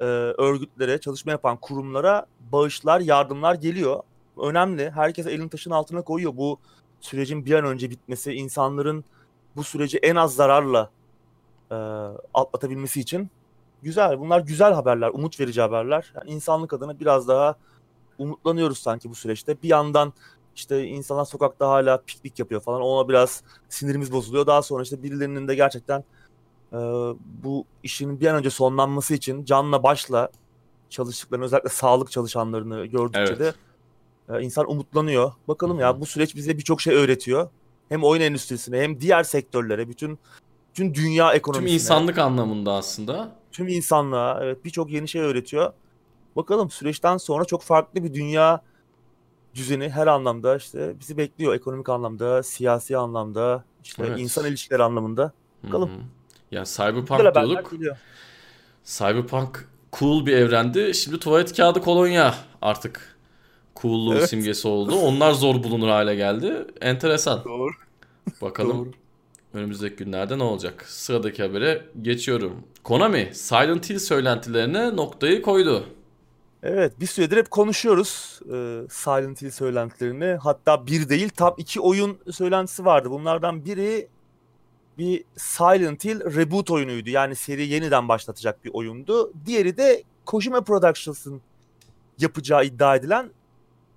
e, örgütlere, çalışma yapan kurumlara bağışlar, yardımlar geliyor. Önemli. Herkes elin taşın altına koyuyor. Bu sürecin bir an önce bitmesi, insanların bu süreci en az zararla e, atlatabilmesi için güzel. Bunlar güzel haberler, umut verici haberler. Yani insanlık adına biraz daha umutlanıyoruz sanki bu süreçte. Bir yandan işte insanlar sokakta hala piknik yapıyor falan. Ona biraz sinirimiz bozuluyor. Daha sonra işte birilerinin de gerçekten e, bu işin bir an önce sonlanması için canla başla çalıştıklarını özellikle sağlık çalışanlarını gördükçe Evet. de e, insan umutlanıyor. Bakalım Hı hı. ya bu süreç bize birçok şey öğretiyor. Hem oyun endüstrisine hem diğer sektörlere, bütün bütün dünya Tüm ekonomisine, insanlık anlamında aslında. tüm insanlığa evet birçok yeni şey öğretiyor. Bakalım süreçten sonra çok farklı bir dünya düzeni her anlamda işte bizi bekliyor. Ekonomik anlamda, siyasi anlamda, işte Evet. insan ilişkileri anlamında. Bakalım. Hı hı. Ya Cyberpunk diyorduk. Cyberpunk cool bir evrendi. Şimdi tuvalet kağıdı kolonya artık cool'luğun Evet. simgesi oldu. Onlar zor bulunur hale geldi. Enteresan. Doğru. Bakalım Doğru. önümüzdeki günlerde ne olacak? Sıradaki habere geçiyorum. Konami Silent Hill söylentilerine noktayı koydu. Evet bir süredir hep konuşuyoruz e, Silent Hill söylentilerini. Hatta bir değil tam iki oyun söylentisi vardı. Bunlardan biri bir Silent Hill reboot oyunuydu. Yani seri yeniden başlatacak bir oyundu. Diğeri de Kojima Productions'ın yapacağı iddia edilen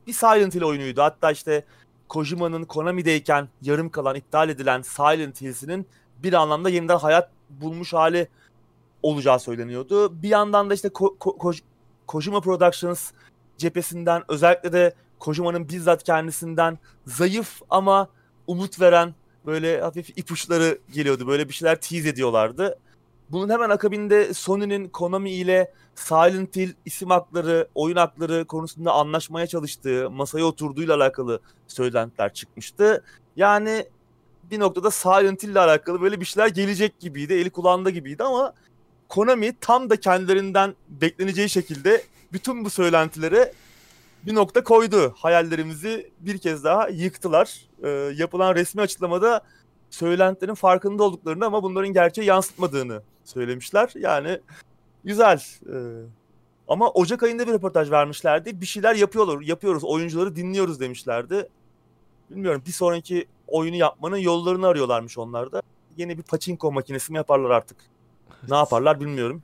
bir Silent Hill oyunuydu. Hatta işte Kojima'nın Konami'deyken yarım kalan iptal edilen Silent Hills'inin bir anlamda yeniden hayat bulmuş hali olacağı söyleniyordu. Bir yandan da işte Ko- Ko- Koj- Kojima Productions cephesinden özellikle de Kojima'nın bizzat kendisinden zayıf ama umut veren böyle hafif ipuçları geliyordu. Böyle bir şeyler tease ediyorlardı. Bunun hemen akabinde Sony'nin Konami ile Silent Hill isim hakları, oyun hakları konusunda anlaşmaya çalıştığı, masaya oturduğuyla alakalı söylentiler çıkmıştı. Yani bir noktada Silent Hill ile alakalı böyle bir şeyler gelecek gibiydi, eli kulağında gibiydi ama Konami tam da kendilerinden bekleneceği şekilde bütün bu söylentilere bir nokta koydu. Hayallerimizi bir kez daha yıktılar. E, yapılan resmi açıklamada söylentilerin farkında olduklarını ama bunların gerçeği yansıtmadığını söylemişler. Yani güzel. E, ama Ocak ayında bir röportaj vermişlerdi. Bir şeyler yapıyorlar, yapıyoruz, oyuncuları dinliyoruz demişlerdi. Bilmiyorum bir sonraki oyunu yapmanın yollarını arıyorlarmış onlar da. Yeni bir pachinko makinesi mi yaparlar artık? Ne yaparlar bilmiyorum.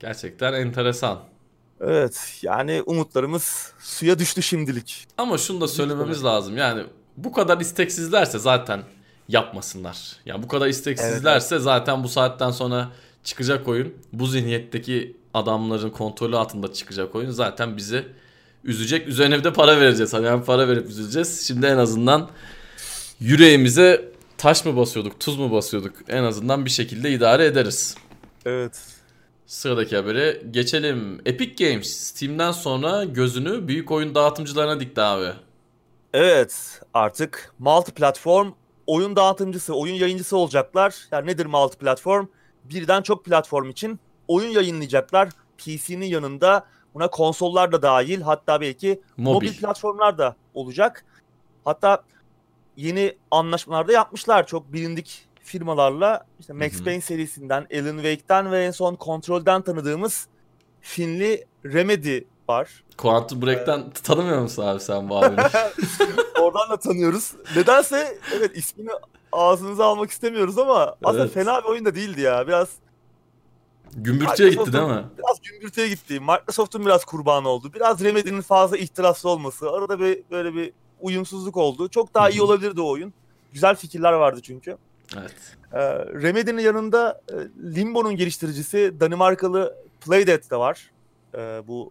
Gerçekten enteresan. Evet yani umutlarımız suya düştü şimdilik. Ama şunu da söylememiz lazım. Yani bu kadar isteksizlerse zaten yapmasınlar. Yani bu kadar isteksizlerse evet. zaten bu saatten sonra çıkacak oyun bu zihniyetteki adamların kontrolü altında çıkacak oyun zaten bizi üzecek. Üzerine bir de para vereceğiz. Hani hem para verip üzüleceğiz. Şimdi en azından yüreğimize taş mı basıyorduk, tuz mu basıyorduk? En azından bir şekilde idare ederiz. Evet. Sıradaki habere geçelim. Epic Games Steam'den sonra gözünü büyük oyun dağıtımcılarına dikti abi. Evet artık multi platform oyun dağıtımcısı, oyun yayıncısı olacaklar. Yani nedir multi platform? Birden çok platform için oyun yayınlayacaklar. PC'nin yanında buna konsollar da dahil hatta belki mobil, mobil platformlar da olacak. Hatta yeni anlaşmalarda yapmışlar çok bilindik firmalarla. İşte Max Payne serisinden, Alan Wake'den ve en son Control'den tanıdığımız Finli Remedy var. Quantum Break'ten ee, tanımıyor musun abi sen bu abini? Oradan da tanıyoruz. Nedense evet ismini ağzınıza almak istemiyoruz ama aslında evet. fena bir oyun da değildi ya. Biraz Gümbürtüye gitti değil mi? Biraz gümbürtüye gitti. Microsoft'un biraz kurbanı oldu. Biraz Remedy'nin fazla ihtiraslı olması. Arada bir böyle bir uyumsuzluk oldu. Çok daha iyi olabilirdi o oyun. Güzel fikirler vardı çünkü. Evet. Ee, Remedy'nin yanında e, Limbo'nun geliştiricisi Danimarkalı Playdead de var. Ee, bu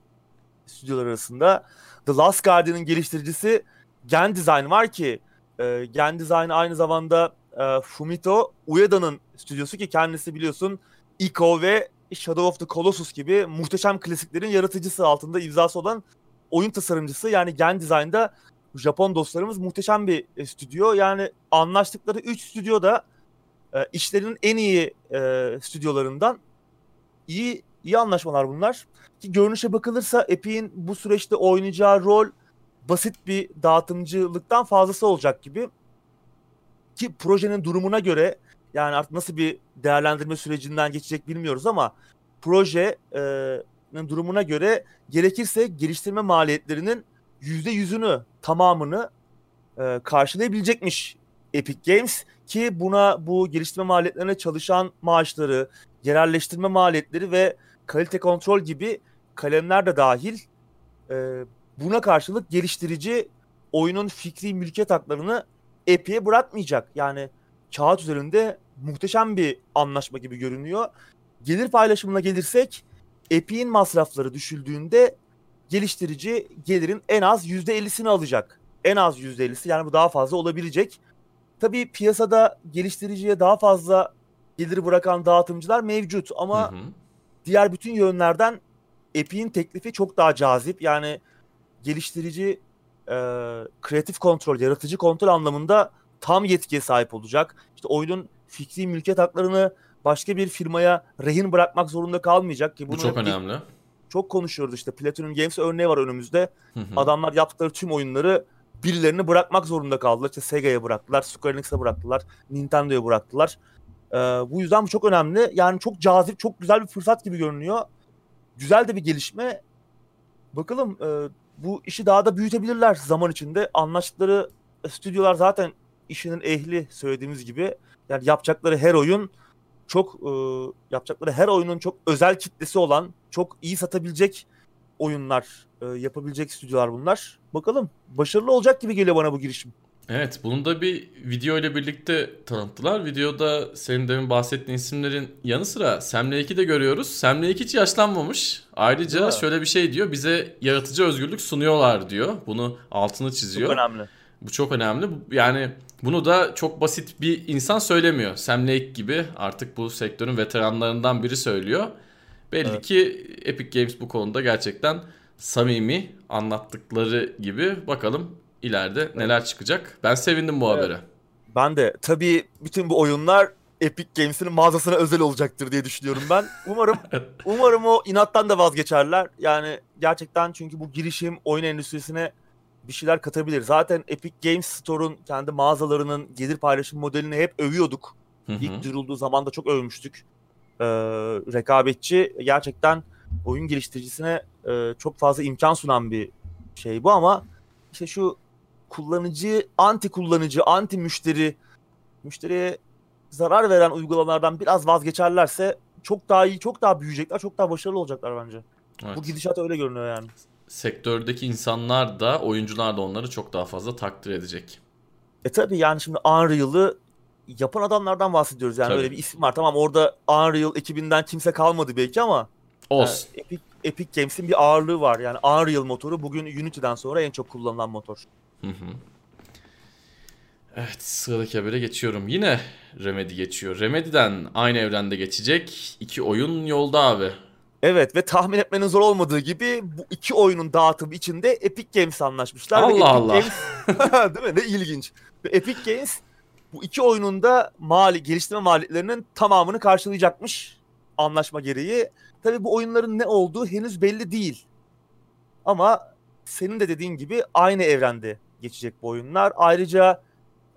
stüdyolar arasında. The Last Guardian'ın geliştiricisi Gen Design var ki e, Gen Design aynı zamanda e, Fumito Ueda'nın stüdyosu ki kendisi biliyorsun Ico ve Shadow of the Colossus gibi muhteşem klasiklerin yaratıcısı altında imzası olan oyun tasarımcısı. Yani Gen Design'da Japon dostlarımız muhteşem bir e, stüdyo. Yani anlaştıkları 3 stüdyo da e, işlerinin en iyi e, stüdyolarından iyi iyi anlaşmalar bunlar. Ki görünüşe bakılırsa Epic'in bu süreçte oynayacağı rol basit bir dağıtımcılıktan fazlası olacak gibi. Ki projenin durumuna göre yani artık nasıl bir değerlendirme sürecinden geçecek bilmiyoruz ama projenin durumuna göre gerekirse geliştirme maliyetlerinin %100'ünü tamamını e, karşılayabilecekmiş Epic Games ki buna bu geliştirme maliyetlerine çalışan maaşları, yerelleştirme maliyetleri ve kalite kontrol gibi kalemler de dahil e, buna karşılık geliştirici oyunun fikri mülkiyet haklarını Epic'e bırakmayacak. Yani kağıt üzerinde muhteşem bir anlaşma gibi görünüyor. Gelir paylaşımına gelirsek Epic'in masrafları düşüldüğünde geliştirici gelirin en az %50'sini alacak. En az %50'si yani bu daha fazla olabilecek. Tabii piyasada geliştiriciye daha fazla gelir bırakan dağıtımcılar mevcut ama hı hı. diğer bütün yönlerden Epic'in teklifi çok daha cazip. Yani geliştirici e, kreatif kontrol, yaratıcı kontrol anlamında tam yetkiye sahip olacak. İşte oyunun fikri mülkiyet haklarını başka bir firmaya rehin bırakmak zorunda kalmayacak ki bunu Bu çok önemli. Çok konuşuyoruz işte Platinum Games örneği var önümüzde. Adamlar yaptıkları tüm oyunları birilerini bırakmak zorunda kaldılar. İşte Sega'ya bıraktılar, Square Enix'e bıraktılar, Nintendo'ya bıraktılar. Ee, bu yüzden bu çok önemli. Yani çok cazip, çok güzel bir fırsat gibi görünüyor. Güzel de bir gelişme. Bakalım e, bu işi daha da büyütebilirler zaman içinde. Anlaştıkları stüdyolar zaten işinin ehli söylediğimiz gibi. Yani yapacakları her oyun çok e, yapacakları her oyunun çok özel kitlesi olan, çok iyi satabilecek oyunlar e, yapabilecek stüdyolar bunlar. Bakalım başarılı olacak gibi geliyor bana bu girişim. Evet bunu da bir video ile birlikte tanıttılar. Videoda senin demin bahsettiğin isimlerin yanı sıra Sam Lake'i de görüyoruz. Sam Lake hiç yaşlanmamış. Ayrıca şöyle bir şey diyor bize yaratıcı özgürlük sunuyorlar diyor. Bunu altını çiziyor. Çok önemli. Bu çok önemli. Yani bunu da çok basit bir insan söylemiyor. Sam Lake gibi artık bu sektörün veteranlarından biri söylüyor. Belli evet. ki Epic Games bu konuda gerçekten samimi anlattıkları gibi bakalım ileride neler çıkacak. Ben sevindim bu evet. habere. Ben de. Tabii bütün bu oyunlar Epic Games'in mağazasına özel olacaktır diye düşünüyorum ben. Umarım umarım o inattan da vazgeçerler. Yani gerçekten çünkü bu girişim oyun endüstrisine bir şeyler katabilir. Zaten Epic Games Store'un kendi mağazalarının gelir paylaşım modelini hep övüyorduk. Hı hı. İlk duyurulduğu zaman da çok övmüştük. Ee, rekabetçi gerçekten oyun geliştiricisine e, çok fazla imkan sunan bir şey bu ama işte şu kullanıcı, anti kullanıcı, anti müşteri, müşteriye zarar veren uygulamalardan biraz vazgeçerlerse çok daha iyi, çok daha büyüyecekler, çok daha başarılı olacaklar bence. Evet. Bu gidişat öyle görünüyor yani. Sektördeki insanlar da oyuncular da onları çok daha fazla takdir edecek. E tabi yani şimdi Unreal'ı yapan adamlardan bahsediyoruz yani Tabii. öyle bir isim var. Tamam orada Unreal ekibinden kimse kalmadı belki ama Olsun. e, Epic, Epic Games'in bir ağırlığı var. Yani Unreal motoru bugün Unity'den sonra en çok kullanılan motor. Hı hı. Evet sıradaki habere geçiyorum. Yine Remedy geçiyor. Remedy'den aynı evrende geçecek iki oyun yolda abi. Evet ve tahmin etmenin zor olmadığı gibi bu iki oyunun dağıtımı içinde Epic Games anlaşmışlar. Allah Epic Allah. Games, değil mi? Ne ilginç. Ve Epic Games bu iki oyunun da mali, geliştirme maliyetlerinin tamamını karşılayacakmış anlaşma gereği. Tabii bu oyunların ne olduğu henüz belli değil. Ama senin de dediğin gibi aynı evrende geçecek bu oyunlar. Ayrıca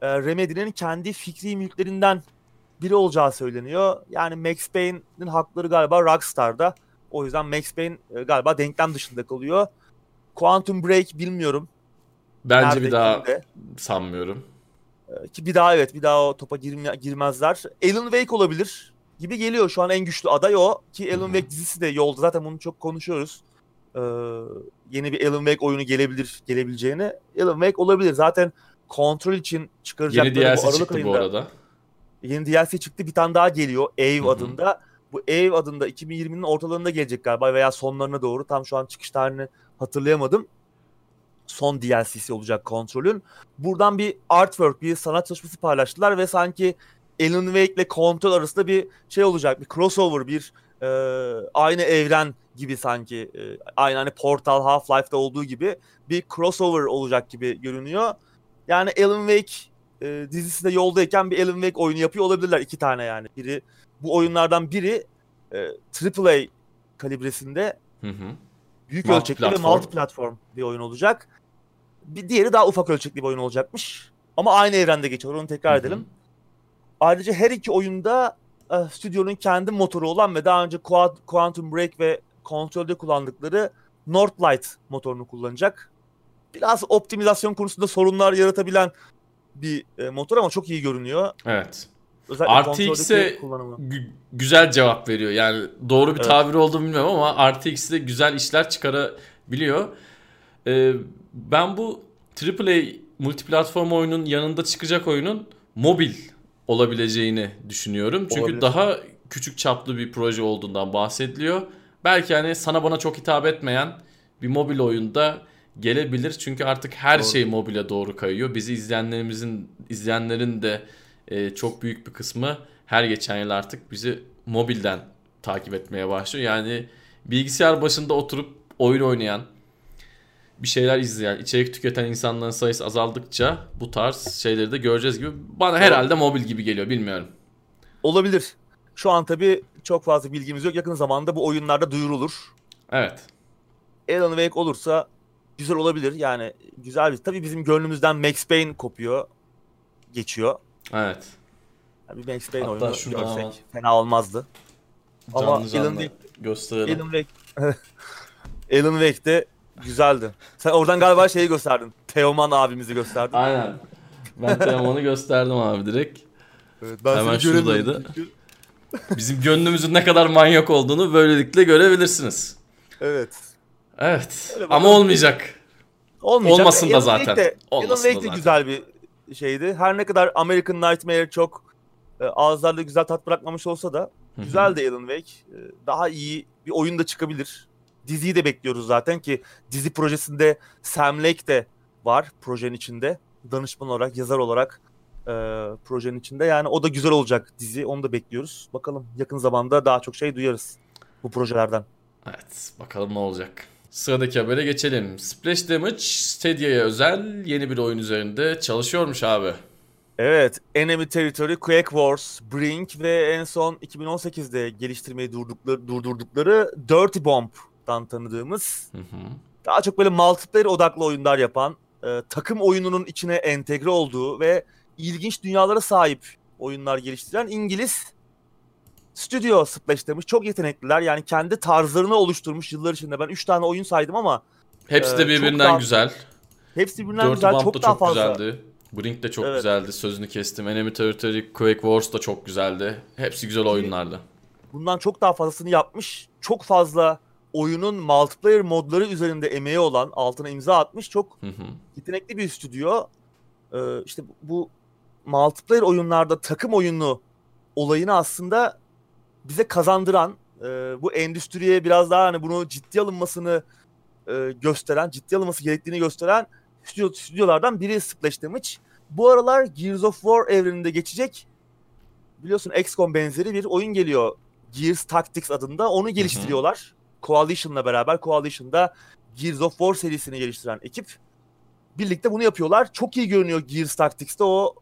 e, Remedy'nin kendi fikri mülklerinden biri olacağı söyleniyor. Yani Max Payne'in hakları galiba Rockstar'da. O yüzden Max Payne e, galiba denklem dışında kalıyor. Quantum Break bilmiyorum. Bence Nerede, bir daha kimde? sanmıyorum. E, Ki bir daha evet bir daha o topa girme- girmezler. Alan Wake olabilir gibi geliyor. Şu an en güçlü aday o. Ki Alan Hı hı. Wake dizisi de yolda. Zaten bunu çok konuşuyoruz. Ee, yeni bir Alan Wake oyunu gelebilir, gelebileceğini. Alan Wake olabilir. Zaten kontrol için Yeni çıkaracakları bu DLC Aralık çıktı ayında. bu arada. Yeni DLC çıktı. Bir tane daha geliyor. Eve Hı hı. adında. Bu Eve adında 2020'nin ortalarında gelecek galiba veya sonlarına doğru. Tam şu an çıkış tarihini hatırlayamadım. Son DLC'si olacak kontrolün. Buradan bir artwork, bir sanat çalışması paylaştılar ve sanki Alan Wake ile kontrol arasında bir şey olacak. Bir crossover, bir e, aynı evren gibi sanki. E, aynı hani Portal, Half-Life'da olduğu gibi bir crossover olacak gibi görünüyor. Yani Alan Wake e, dizisi yoldayken bir Alan Wake oyunu yapıyor olabilirler iki tane yani. Biri bu oyunlardan biri e, AAA kalibresinde Hı hı. büyük ölçekli ve Multi-platform. multi platform bir oyun olacak. Bir diğeri daha ufak ölçekli bir oyun olacakmış. Ama aynı evrende geçiyor. Onu tekrar Hı hı. edelim. Ayrıca her iki oyunda e, stüdyonun kendi motoru olan ve daha önce Qua- Quantum Break ve Control'de kullandıkları Northlight motorunu kullanacak. Biraz optimizasyon konusunda sorunlar yaratabilen bir e, motor ama çok iyi görünüyor. Evet. Özellikle RTX'e. Gü- güzel cevap veriyor. Yani doğru bir Evet. tabir oldu mu bilmiyorum ama RTX'de güzel işler çıkarabiliyor. Ee, ben bu AAA multiplatform oyunun yanında çıkacak oyunun mobil olabileceğini düşünüyorum. Çünkü Olabilir. daha küçük çaplı bir proje olduğundan bahsediliyor. Belki hani sana bana çok hitap etmeyen bir mobil oyunda gelebilir. Çünkü artık her Doğru. şey mobile doğru kayıyor. Bizi izleyenlerimizin izleyenlerin de e, çok büyük bir kısmı her geçen yıl artık bizi mobilden takip etmeye başlıyor. Yani bilgisayar başında oturup oyun oynayan, bir şeyler izleyen, içerik tüketen insanların sayısı azaldıkça bu tarz şeyleri de göreceğiz gibi. Bana herhalde mobil gibi geliyor bilmiyorum. Olabilir. Şu an tabii çok fazla bilgimiz yok. Yakın zamanda bu oyunlarda duyurulur. Evet. Alan Wake olursa güzel olabilir. Yani güzel bir. Tabii bizim gönlümüzden Max Payne kopuyor. Geçiyor. Evet. Yani bir Max Payne Hatta oyunu şuradan görsek hemen fena olmazdı. Ama Canlı canlı Alan Wake- gösterelim. Alan Wake Alan Wake de güzeldi. Sen oradan galiba şeyi gösterdin. Teoman abimizi gösterdin. Aynen. Ben Teoman'ı gösterdim abi direkt. Evet, ben Hemen şuradaydı. Bizim gönlümüzün ne kadar manyak olduğunu böylelikle görebilirsiniz. Evet. Evet. Öyle Ama olmayacak. Olmayacak. Olmasın da Alan zaten. Wake de, Olmasın Alan Wake de zaten. güzel bir şeydi. Her ne kadar American Nightmare çok e, ağızlarda güzel tat bırakmamış olsa da güzel de Alan Wake. E, daha iyi bir oyun da çıkabilir. Diziyi de bekliyoruz zaten ki dizi projesinde Sam Lake de var projenin içinde. Danışman olarak, yazar olarak e, projenin içinde. Yani o da güzel olacak dizi. Onu da bekliyoruz. Bakalım yakın zamanda daha çok şey duyarız bu projelerden. Evet. Bakalım ne olacak. Sıradaki habere geçelim. Splash Damage Stadia'ya özel yeni bir oyun üzerinde çalışıyormuş abi. Evet, Enemy Territory, Quake Wars, Brink ve en son 2018'de geliştirmeyi durdukları, durdurdukları Dirty Bomb'dan tanıdığımız Hı hı. daha çok böyle multiplayer odaklı oyunlar yapan, e, takım oyununun içine entegre olduğu ve ilginç dünyalara sahip oyunlar geliştiren İngiliz stüdyo Splash. Çok yetenekliler. Yani kendi tarzlarını oluşturmuş yıllar içinde. Ben 3 tane oyun saydım ama Hepsi de çok birbirinden daha- güzel. hepsi birbirinden Dirty güzel. Bomb Çok da daha çok fazla. güzeldi. Brink de çok Evet. güzeldi. Sözünü kestim. Enemy Territory, Quake Wars da çok güzeldi. Hepsi güzel oyunlardı. bundan çok daha fazlasını yapmış. Çok fazla oyunun multiplayer modları üzerinde emeği olan, altına imza atmış çok Hı hı. yetenekli bir stüdyo. Ee, işte bu- bu multiplayer oyunlarda takım oyunu olayını aslında bize kazandıran, e, bu endüstriye biraz daha hani bunu ciddi alınmasını e, gösteren, ciddi alınması gerektiğini gösteren stüdyo, stüdyolardan biri Splash Damage. Bu aralar Gears of War evreninde geçecek biliyorsun XCOM benzeri bir oyun geliyor. Gears Tactics adında. Onu geliştiriyorlar. Coalition'la beraber. Coalition'da Gears of War serisini geliştiren ekip. Birlikte bunu yapıyorlar. Çok iyi görünüyor Gears Tactics'te. O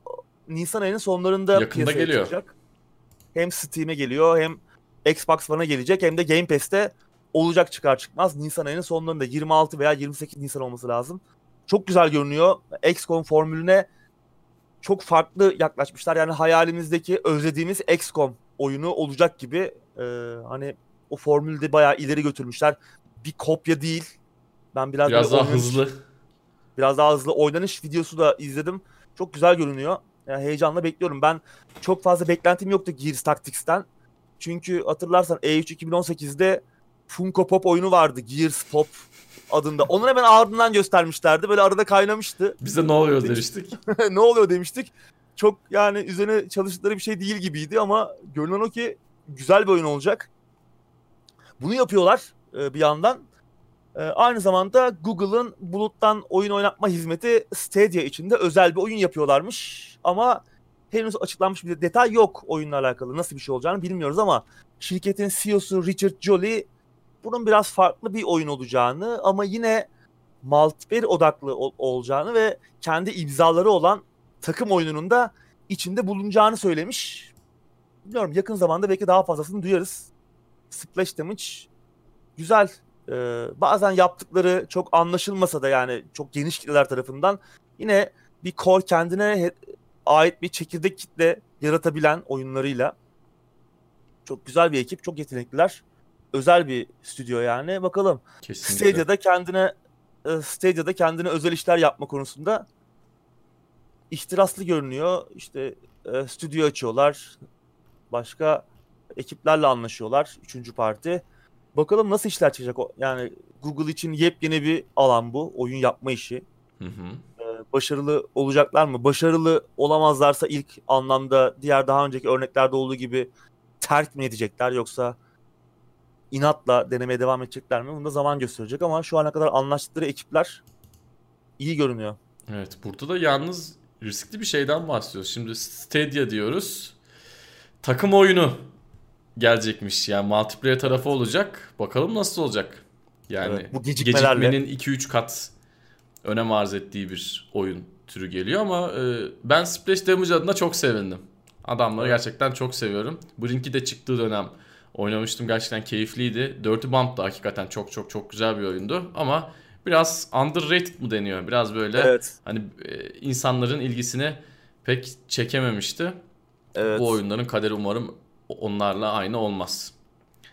Nisan ayının sonlarında Yakında piyasaya geliyor. çıkacak. Hem Steam'e geliyor hem Xbox One'a gelecek hem de Game Pass'te olacak çıkar çıkmaz. Nisan ayının sonlarında 26 veya 28 Nisan olması lazım. Çok güzel görünüyor. XCOM formülüne çok farklı yaklaşmışlar. Yani hayalimizdeki özlediğimiz XCOM oyunu olacak gibi e, hani o formülü de bayağı ileri götürmüşler. Bir kopya değil. Ben biraz, Biraz daha oynanış- hızlı. biraz daha hızlı oynanış videosu da izledim. Çok güzel görünüyor. Yani heyecanla bekliyorum. Ben çok fazla beklentim yoktu Gears Tactics'ten. Çünkü hatırlarsan E E3 2018'de Funko Pop oyunu vardı. Gears Pop adında. Onun hemen ardından göstermişlerdi. Böyle arada kaynamıştı. Biz de ne oluyor demiştik. ne oluyor demiştik. Çok yani üzerine çalıştıkları bir şey değil gibiydi ama görünen o ki güzel bir oyun olacak. Bunu yapıyorlar e, bir yandan. E, aynı zamanda Google'ın buluttan oyun oynatma hizmeti Stadia içinde özel bir oyun yapıyorlarmış. Ama henüz açıklanmış bir detay yok oyunla alakalı. Nasıl bir şey olacağını bilmiyoruz ama şirketin CEO'su Richard Jolly bunun biraz farklı bir oyun olacağını ama yine multiplayer odaklı ol- olacağını ve kendi imzaları olan takım oyununun da içinde bulunacağını söylemiş. Bilmiyorum yakın zamanda belki daha fazlasını duyarız. Splash Damage güzel. Ee, bazen yaptıkları çok anlaşılmasa da yani çok geniş kitleler tarafından yine bir core kendine ait bir çekirdek kitle yaratabilen oyunlarıyla çok güzel bir ekip, çok yetenekliler. Özel bir stüdyo yani. Bakalım. Kesinlikle. Stadia'da kendine e, Stadia'da kendine özel işler yapma konusunda ihtiraslı görünüyor. İşte e, stüdyo açıyorlar. Başka ekiplerle anlaşıyorlar. Üçüncü parti. Bakalım nasıl işler çıkacak. Yani Google için yepyeni bir alan bu. Oyun yapma işi. Hı hı. E, başarılı olacaklar mı? Başarılı olamazlarsa ilk anlamda diğer daha önceki örneklerde olduğu gibi terk mi edecekler yoksa inatla denemeye devam edecekler mi? Bunu da zaman gösterecek ama şu ana kadar anlaştıkları ekipler iyi görünüyor. Evet burada da yalnız riskli bir şeyden bahsediyoruz. Şimdi Stadia diyoruz. Takım oyunu gelecekmiş. Yani multiplayer tarafı olacak. Bakalım nasıl olacak. Yani Evet, bu gecikmelerle. gecikmenin 2-3 kat önem arz ettiği bir oyun türü geliyor ama e, ben Splash Damage adına çok sevindim. Adamları gerçekten çok seviyorum. Brink'i de çıktığı dönem oynamıştım. Gerçekten keyifliydi. Dirty Bomb da hakikaten çok çok çok güzel bir oyundu. Ama biraz underrated mı deniyor? Biraz böyle Evet. hani e, insanların ilgisini pek çekememişti. Evet. Bu oyunların kaderi umarım onlarla aynı olmaz.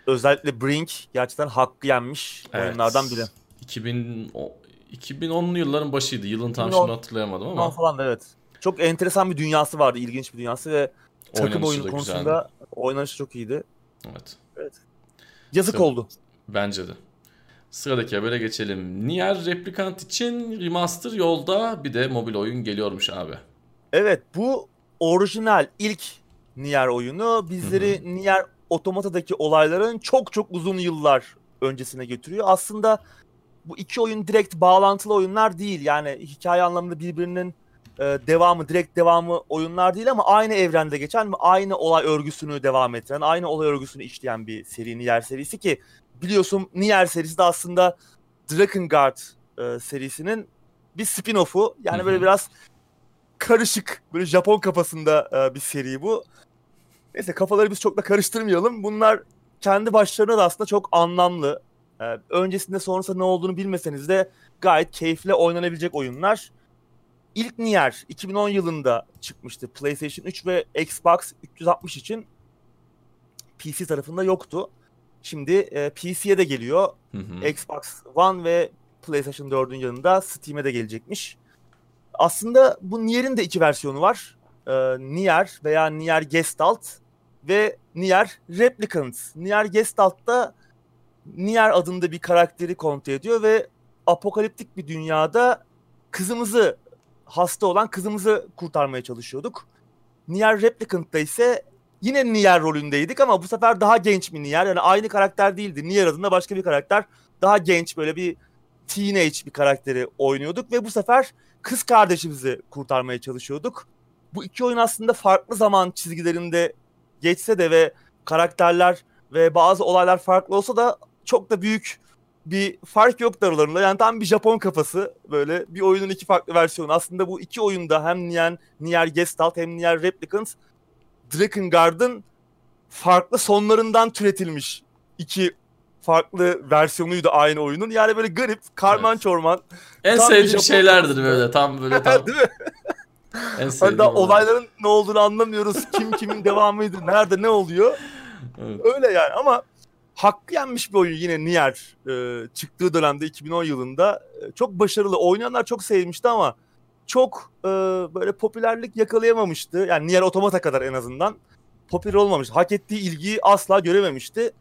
Özellikle Brink gerçekten hakkı yenmiş Evet. oyunlardan biri. 2000 o- 2010'lu yılların başıydı. Yılın tam 2010 şimdi hatırlayamadım Ama falan da evet. Çok enteresan bir dünyası vardı, ilginç bir dünyası ve takım oynanışı oyunu da konusunda güzeldi. oynanışı çok iyiydi. Evet. Yazık Tabii. oldu. Bence de. Sıradaki habere geçelim. Nier Replicant için remaster yolda bir de mobil oyun geliyormuş abi. Evet bu orijinal ilk Nier oyunu bizleri Nier Automata'daki olayların çok çok uzun yıllar öncesine götürüyor. Aslında bu iki oyun direkt bağlantılı oyunlar değil. Yani hikaye anlamında birbirinin e, devamı, direkt devamı oyunlar değil ama aynı evrende geçen ve aynı olay örgüsünü devam ettiren, aynı olay örgüsünü işleyen bir seri Nier serisi ki biliyorsun Nier serisi de aslında Drakengard e, serisinin bir spin-off'u. Yani Hı hı. böyle biraz karışık böyle Japon kafasında e, bir seri bu. Neyse kafaları biz çok da karıştırmayalım. Bunlar kendi başlarına da aslında çok anlamlı. E, öncesinde sonrasında ne olduğunu bilmeseniz de gayet keyifli oynanabilecek oyunlar. İlk Nier 2010 yılında çıkmıştı PlayStation 3 ve Xbox 360 için. PC tarafında yoktu. Şimdi e, PC'ye de geliyor. Hı hı. Xbox One ve PlayStation 4'ün yanında Steam'e de gelecekmiş. Aslında bu Nier'in de iki versiyonu var. Ee, Nier veya Nier Gestalt ve Nier Replicant. Nier Gestalt'ta Nier adında bir karakteri kontrol ediyor ve apokaliptik bir dünyada kızımızı hasta olan kızımızı kurtarmaya çalışıyorduk. Nier Replicant'ta ise yine Nier rolündeydik ama bu sefer daha genç bir Nier. Yani aynı karakter değildi. Nier adında başka bir karakter. Daha genç böyle bir teenage bir karakteri oynuyorduk ve bu sefer kız kardeşimizi kurtarmaya çalışıyorduk. Bu iki oyun aslında farklı zaman çizgilerinde geçse de ve karakterler ve bazı olaylar farklı olsa da çok da büyük bir fark yok aralarında. Yani tam bir Japon kafası böyle bir oyunun iki farklı versiyonu. Aslında bu iki oyunda hem Nier, Nier Gestalt hem Nier Replicant Drakengard'ın farklı sonlarından türetilmiş iki farklı versiyonuydu aynı oyunun. Yani böyle garip, karman Evet. çorman. En sevdiğim Japon şeylerdir kafası. böyle tam böyle tam Değil mi? En Hani daha olan. olayların ne olduğunu anlamıyoruz. Kim kimin devamıydı, nerede ne oluyor. Evet. Öyle yani ama hakkı yenmiş bir oyun yine Nier e, çıktığı dönemde 2010 yılında. E, çok başarılı. Oynayanlar çok sevmişti ama çok e, böyle popülerlik yakalayamamıştı. Yani Nier Automata kadar en azından popüler olmamıştı. Hak ettiği ilgiyi asla görememişti.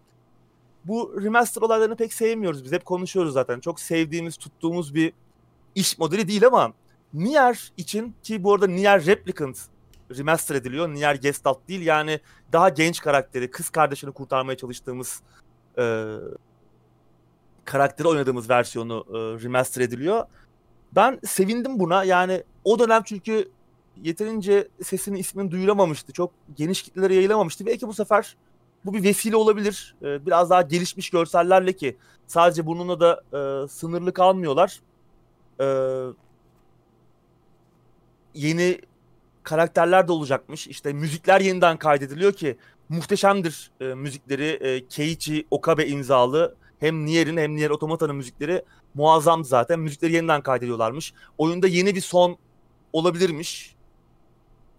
Bu remaster olaylarını pek sevmiyoruz biz. Hep konuşuyoruz zaten. Çok sevdiğimiz, tuttuğumuz bir iş modeli değil ama Nier için ki bu arada Nier Replicant remaster ediliyor. Nier Gestalt değil yani daha genç karakteri, kız kardeşini kurtarmaya çalıştığımız e, karakteri oynadığımız versiyonu e, remaster ediliyor. Ben sevindim buna. Yani o dönem çünkü yeterince sesini ismini duyuramamıştı. Çok geniş kitlelere yayılamamıştı. Belki bu sefer bu bir vesile olabilir. E, biraz daha gelişmiş görsellerle ki sadece bununla da e, sınırlı kalmıyorlar. E, yeni karakterler de olacakmış. İşte müzikler yeniden kaydediliyor ki muhteşemdir e, müzikleri. E, Keiichi Okabe imzalı hem Nier'in hem Nier Automata'nın müzikleri muazzam zaten. Müzikleri yeniden kaydediyorlarmış. Oyunda yeni bir son olabilirmiş.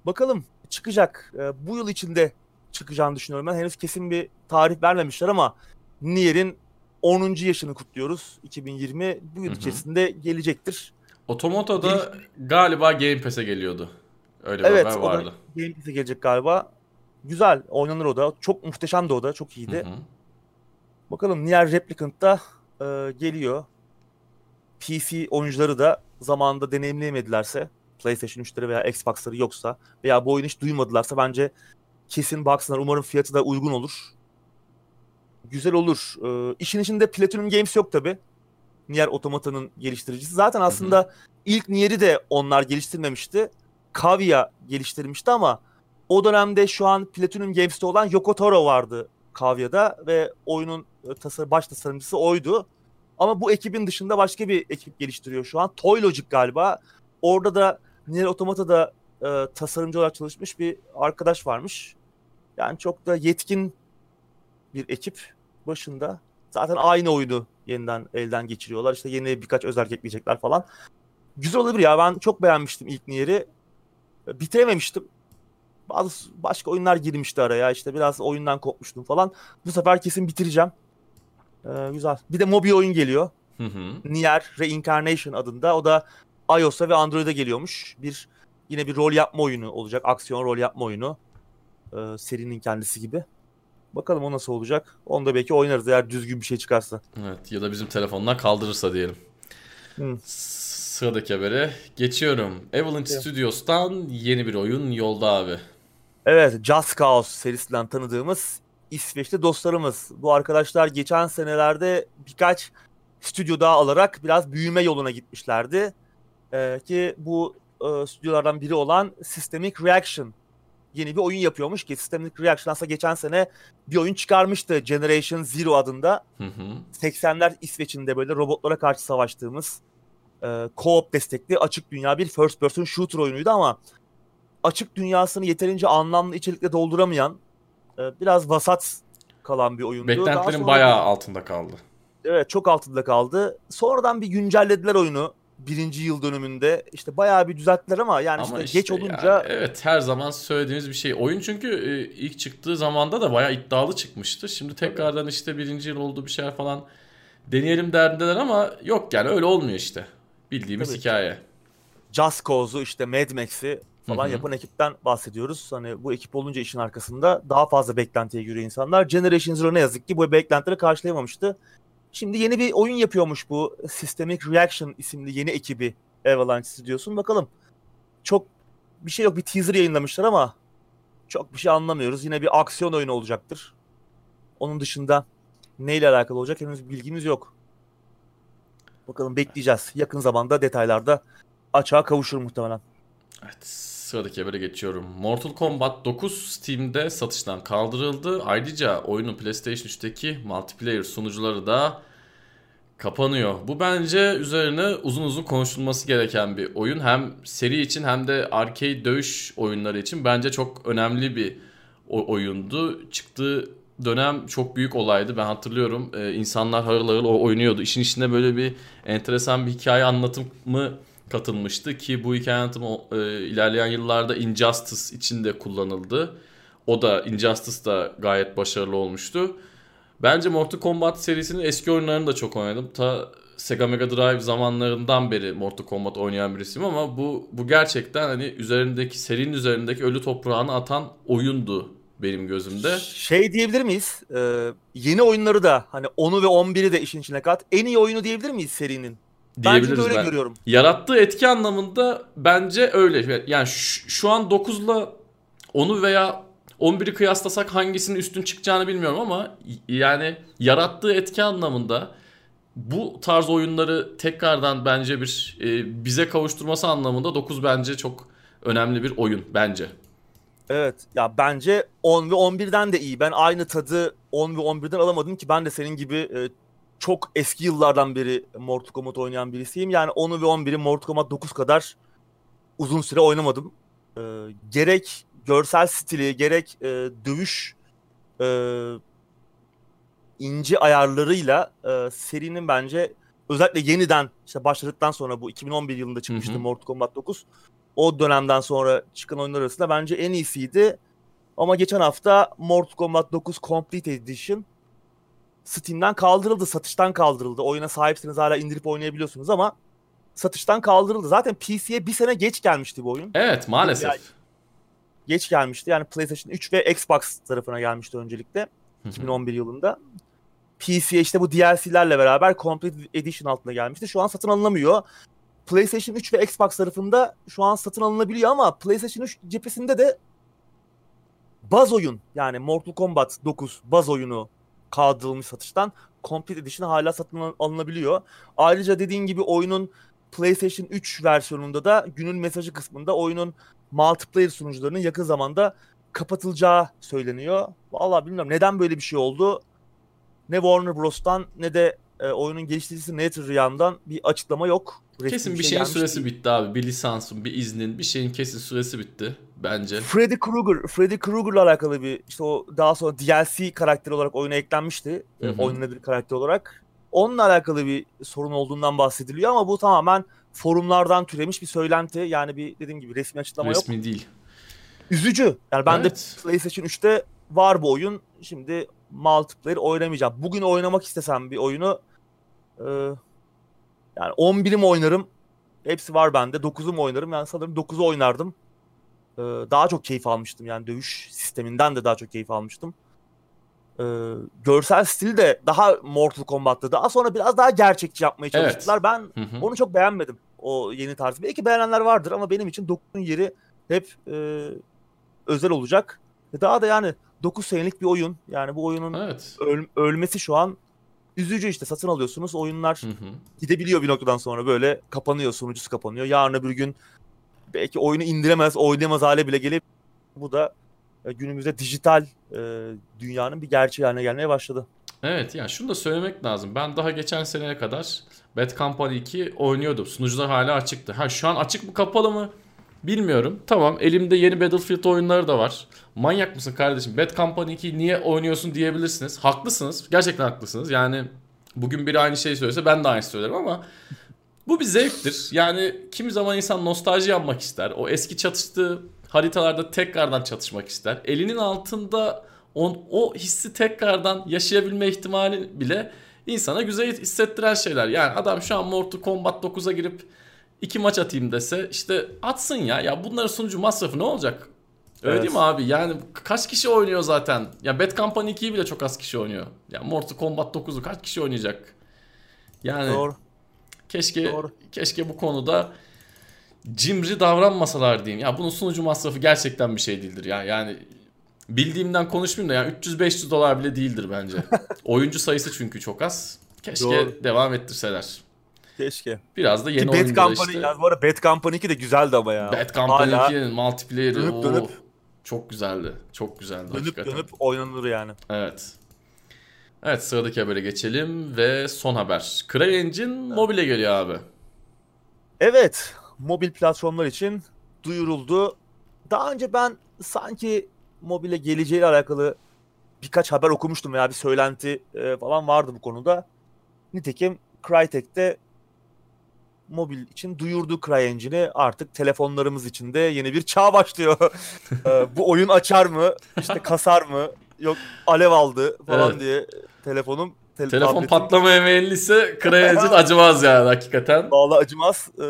Bakalım çıkacak. E, bu yıl içinde çıkacağını düşünüyorum ben. Henüz kesin bir tarih vermemişler ama Nier'in 10. yaşını kutluyoruz. 2020 bu yıl Hı hı. içerisinde gelecektir. Otomoto'da galiba Game Pass'e geliyordu. Öyle bir Evet, haber vardı. Game Pass'e gelecek galiba. Güzel oynanır o da. Çok muhteşemdi o da. Çok iyiydi. Hı hı. Bakalım Nier Replicant da e, geliyor. PC oyuncuları da zamanında deneyimleyemedilerse PlayStation 3'leri veya Xbox'ları yoksa veya bu oyunu hiç duymadılarsa bence kesin baksınlar. Umarım fiyatı da uygun olur. Güzel olur. E, işin içinde Platinum Games yok tabi. Nier Automata'nın geliştiricisi. Zaten aslında ilk Nier'i de onlar geliştirmemişti. Kavya geliştirmişti ama o dönemde şu an Platinum Games'te olan Yoko Taro vardı Kavya'da ve oyunun e, tasar baş tasarımcısı oydu. Ama bu ekibin dışında başka bir ekip geliştiriyor şu an. Toy Logic galiba. Orada da Nier Automata'da e, tasarımcı olarak çalışmış bir arkadaş varmış. Yani çok da yetkin bir ekip başında. Zaten aynı oyunu yeniden elden geçiriyorlar. İşte yeni birkaç özellik ekleyecekler falan. Güzel olabilir ya. Ben çok beğenmiştim ilk Nier'i. Bitirememiştim. Bazı başka oyunlar girmişti araya. İşte biraz oyundan kopmuştum falan. Bu sefer kesin bitireceğim. Ee, güzel. Bir de mobil oyun geliyor. Hı hı. Nier Reincarnation adında. O da iOS'a ve Android'e geliyormuş. Bir yine bir rol yapma oyunu olacak. Aksiyon rol yapma oyunu. Ee, serinin kendisi gibi. Bakalım o nasıl olacak. Onu da belki oynarız eğer düzgün bir şey çıkarsa. Evet ya da bizim telefondan kaldırırsa diyelim. Hı. Sıradaki habere geçiyorum. Avalanche Evet. Studios'tan yeni bir oyun yolda abi. Evet, Just Cause serisinden tanıdığımız İsveçli dostlarımız. Bu arkadaşlar geçen senelerde birkaç stüdyo daha alarak biraz büyüme yoluna gitmişlerdi. Ee, ki bu e, stüdyolardan biri olan Systemic Reaction yeni bir oyun yapıyormuş ki Systemic Reaction aslında geçen sene bir oyun çıkarmıştı Generation Zero adında. Hı hı. 80'ler İsveç'inde böyle robotlara karşı savaştığımız e, co-op destekli açık dünya bir first person shooter oyunuydu ama açık dünyasını yeterince anlamlı içerikle dolduramayan e, biraz vasat kalan bir oyundu. Beklentilerin bayağı altında kaldı. Evet çok altında kaldı. Sonradan bir güncellediler oyunu birinci yıl dönümünde. İşte bayağı bir düzelttiler ama yani ama işte, işte geç olunca... Yani, evet her zaman söylediğimiz bir şey. Oyun çünkü e, ilk çıktığı zamanda da bayağı iddialı çıkmıştı. Şimdi tekrardan işte birinci yıl oldu bir şeyler falan deneyelim derdindeler ama yok yani öyle olmuyor işte. Bildiğimiz Tabii. hikaye. Just Cause'u işte Mad Max'i falan Hı-hı. yapan ekipten bahsediyoruz. Hani bu ekip olunca işin arkasında daha fazla beklentiye giriyor insanlar. Generation Zero ne yazık ki bu beklentileri karşılayamamıştı. Şimdi yeni bir oyun yapıyormuş bu Systemic Reaction isimli yeni ekibi Avalanche Studios'un. Bakalım. Çok bir şey yok. Bir teaser yayınlamışlar ama çok bir şey anlamıyoruz. Yine bir aksiyon oyunu olacaktır. Onun dışında neyle alakalı olacak henüz bilgimiz yok. Bakalım bekleyeceğiz. Yakın zamanda detaylarda açığa kavuşur muhtemelen. Evet sıradaki habere geçiyorum. Mortal Kombat 9 Steam'de satıştan kaldırıldı. Ayrıca oyunun PlayStation 3'teki multiplayer sunucuları da kapanıyor. Bu bence üzerine uzun uzun konuşulması gereken bir oyun. Hem seri için hem de arcade dövüş oyunları için bence çok önemli bir oyundu. Çıktığı dönem çok büyük olaydı. Ben hatırlıyorum. Ee, insanlar harıl harıl oynuyordu. İşin içinde böyle bir enteresan bir hikaye anlatımı katılmıştı ki bu hikaye anlatımı e, ilerleyen yıllarda Injustice için de kullanıldı. O da Injustice da gayet başarılı olmuştu. Bence Mortal Kombat serisinin eski oyunlarını da çok oynadım. Ta Sega Mega Drive zamanlarından beri Mortal Kombat oynayan birisiyim ama bu bu gerçekten hani üzerindeki serinin üzerindeki ölü toprağını atan oyundu benim gözümde. Şey diyebilir miyiz? Ee, yeni oyunları da hani 10'u ve 11'i de işin içine kat. En iyi oyunu diyebilir miyiz serinin? Diyebiliriz bence de öyle ben. görüyorum. Yarattığı etki anlamında bence öyle. Yani şu, şu an 9'la 10'u veya 11'i kıyaslasak hangisinin üstün çıkacağını bilmiyorum ama yani yarattığı etki anlamında bu tarz oyunları tekrardan bence bir e, bize kavuşturması anlamında 9 bence çok önemli bir oyun bence. Evet ya bence 10 ve 11'den de iyi. Ben aynı tadı 10 ve 11'den alamadım ki ben de senin gibi e, çok eski yıllardan beri Mortal Kombat oynayan birisiyim. Yani 10'u ve 11'i Mortal Kombat 9 kadar uzun süre oynamadım. E, gerek görsel stili, gerek e, dövüş e, ince ayarlarıyla e, serinin bence özellikle yeniden işte başladıktan sonra bu 2011 yılında çıkmıştı hı hı. Mortal Kombat 9 o dönemden sonra çıkan oyunlar arasında bence en iyisiydi. Ama geçen hafta Mortal Kombat 9 Complete Edition Steam'den kaldırıldı, satıştan kaldırıldı. Oyuna sahipsiniz hala indirip oynayabiliyorsunuz ama satıştan kaldırıldı. Zaten PC'ye bir sene geç gelmişti bu oyun. Evet maalesef. Yani geç gelmişti. Yani PlayStation 3 ve Xbox tarafına gelmişti öncelikle. 2011 yılında. PC'ye işte bu DLC'lerle beraber Complete Edition altına gelmişti. Şu an satın alınamıyor. PlayStation 3 ve Xbox tarafında şu an satın alınabiliyor ama PlayStation 3 cephesinde de baz oyun yani Mortal Kombat 9 baz oyunu kaldırılmış satıştan Complete Edition hala satın alınabiliyor. Ayrıca dediğin gibi oyunun PlayStation 3 versiyonunda da günün mesajı kısmında oyunun multiplayer sunucularının yakın zamanda kapatılacağı söyleniyor. Vallahi bilmiyorum neden böyle bir şey oldu. Ne Warner Bros'tan ne de e, oyunun geliştiricisi NetherRealm'dan bir açıklama yok. Kesin bir, şey şeyin süresi değil. bitti abi. Bir lisansın, bir iznin, bir şeyin kesin süresi bitti bence. Freddy Krueger, Freddy Krueger'la alakalı bir işte o daha sonra DLC karakteri olarak oyuna eklenmişti. E, hı hı. Oynanabilir karakter olarak. Onunla alakalı bir sorun olduğundan bahsediliyor ama bu tamamen forumlardan türemiş bir söylenti. Yani bir dediğim gibi resmi açıklama resmi yok. Resmi değil. Üzücü. Yani ben evet. de PlayStation 3'te var bu oyun. Şimdi multiplayer oynamayacağım. Bugün oynamak istesem bir oyunu e, yani 11'im oynarım. Hepsi var bende. 9'um oynarım. Yani sanırım 9'u oynardım. E, daha çok keyif almıştım. Yani dövüş sisteminden de daha çok keyif almıştım. E, görsel stili de daha Mortal Kombat'ta. Daha sonra biraz daha gerçekçi yapmaya çalıştılar. Evet. Ben hı hı. onu çok beğenmedim. O yeni tarzı. Belki beğenenler vardır ama benim için 9'un yeri hep e, özel olacak. Daha da yani 9 senelik bir oyun. Yani bu oyunun evet. öl- ölmesi şu an üzücü işte satın alıyorsunuz oyunlar hı hı. gidebiliyor bir noktadan sonra böyle kapanıyor sunucusu kapanıyor. Yarın öbür gün belki oyunu indiremez oynayamaz hale bile gelip bu da e, günümüzde dijital e, dünyanın bir gerçeği haline gelmeye başladı. Evet yani şunu da söylemek lazım. Ben daha geçen seneye kadar Bad Company 2 oynuyordum. Sunucular hala açıktı. Ha şu an açık mı kapalı mı bilmiyorum. Tamam elimde yeni Battlefield oyunları da var. Manyak mısın kardeşim? Bad Company 2 niye oynuyorsun diyebilirsiniz. Haklısınız. Gerçekten haklısınız. Yani bugün biri aynı şeyi söylese ben de aynı söylerim ama bu bir zevktir. Yani kimi zaman insan nostalji yapmak ister. O eski çatıştığı haritalarda tekrardan çatışmak ister. Elinin altında on, o hissi tekrardan yaşayabilme ihtimali bile insana güzel hissettiren şeyler. Yani adam şu an Mortal Kombat 9'a girip iki maç atayım dese işte atsın ya. Ya bunların sunucu masrafı ne olacak? Öyle Evet. değil mi abi? Yani kaç kişi oynuyor zaten? Ya Bad Company 2'yi bile çok az kişi oynuyor. Ya Mortal Kombat 9'u kaç kişi oynayacak? Yani Doğru. keşke Doğru. keşke bu konuda cimri davranmasalar diyeyim. Ya bunun sunucu masrafı gerçekten bir şey değildir ya. Yani bildiğimden konuşmayayım da yani 300-500 dolar bile değildir bence. Oyuncu sayısı çünkü çok az. Keşke Doğru. devam ettirseler. Keşke. Biraz da Ki yeni Bad oyuncular Company, işte. yani bu arada Bad Company 2 de güzeldi ama ya. Bad Company Hala 2'nin multiplayer'i dönüp o dönüp- çok güzeldi. Çok güzeldi dönüp hakikaten. dönüp oynanır yani. Evet. Evet sıradaki habere geçelim ve son haber. CryEngine mobile geliyor abi. Evet, mobil platformlar için duyuruldu. Daha önce ben sanki mobile geleceğiyle alakalı birkaç haber okumuştum veya bir söylenti e, falan vardı bu konuda. Nitekim Crytek'te mobil için duyurdu CryEngine'i artık telefonlarımız için de yeni bir çağ başlıyor. E, bu oyun açar mı? İşte kasar mı? Yok alev aldı falan Evet. diye telefonum tel- Telefon tabletim- patlamaya meyilliyse CryEngine acımaz yani hakikaten. Vallahi acımaz. Ee,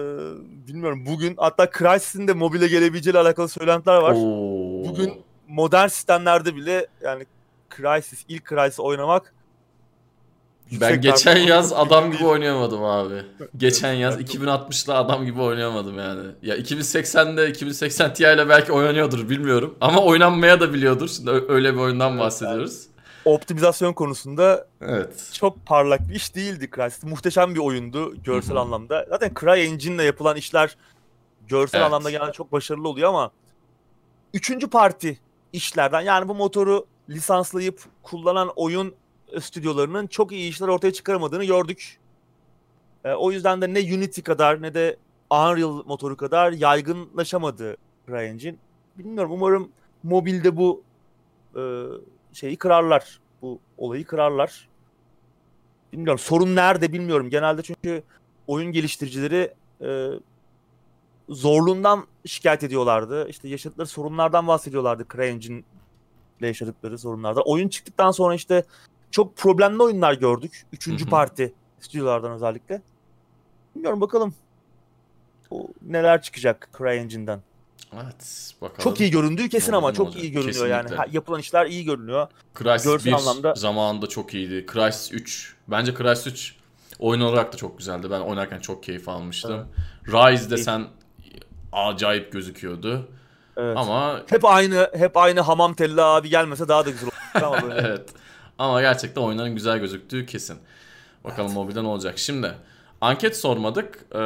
bilmiyorum bugün hatta Crysis'in de mobile gelebileceğiyle alakalı söylentiler var. Oo. Bugün modern sistemlerde bile yani Crysis, ilk Crysis oynamak ben geçen yaz adam gibi oynayamadım abi. Geçen yaz Ben de- 2060'da adam gibi oynayamadım yani. Ya 2080'de 2080 Ti ile belki oynanıyordur bilmiyorum. Ama oynanmaya da biliyordur. Şimdi öyle bir oyundan Evet, bahsediyoruz. optimizasyon konusunda Evet. çok parlak bir iş değildi Crysis. Muhteşem bir oyundu görsel Hı hı. anlamda. Zaten CryEngine'le yapılan işler görsel Evet. anlamda genelde çok başarılı oluyor ama üçüncü parti işlerden yani bu motoru lisanslayıp kullanan oyun stüdyolarının çok iyi işler ortaya çıkaramadığını gördük. E, o yüzden de ne Unity kadar ne de Unreal motoru kadar yaygınlaşamadı CryEngine. Bilmiyorum umarım mobilde bu e, şeyi kırarlar. Bu olayı kırarlar. Bilmiyorum sorun nerede bilmiyorum. Genelde çünkü oyun geliştiricileri e, zorluğundan şikayet ediyorlardı. İşte yaşadıkları sorunlardan bahsediyorlardı CryEngine ile yaşadıkları sorunlardan. Oyun çıktıktan sonra işte çok problemli oyunlar gördük. Üçüncü Hı hı. parti stüdyolardan özellikle. Bilmiyorum bakalım. O neler çıkacak CryEngine'den. Evet. Bakalım. Çok iyi göründüğü kesin ama çok olacak. iyi görünüyor yani. Kesinlikle. Ha, yapılan işler iyi görünüyor. Crysis Görsel 1 anlamda- zamanında çok iyiydi. Crysis 3. Bence Crysis 3 oyun olarak da çok güzeldi. Ben oynarken çok keyif almıştım. Rise desen acayip gözüküyordu. Evet. Ama Hep aynı hep aynı hamam telli abi gelmese daha da güzel olur ama böyle. evet. Ama gerçekten oyunların güzel gözüktüğü kesin. Bakalım mobilde ne olacak. Şimdi anket sormadık. Ee,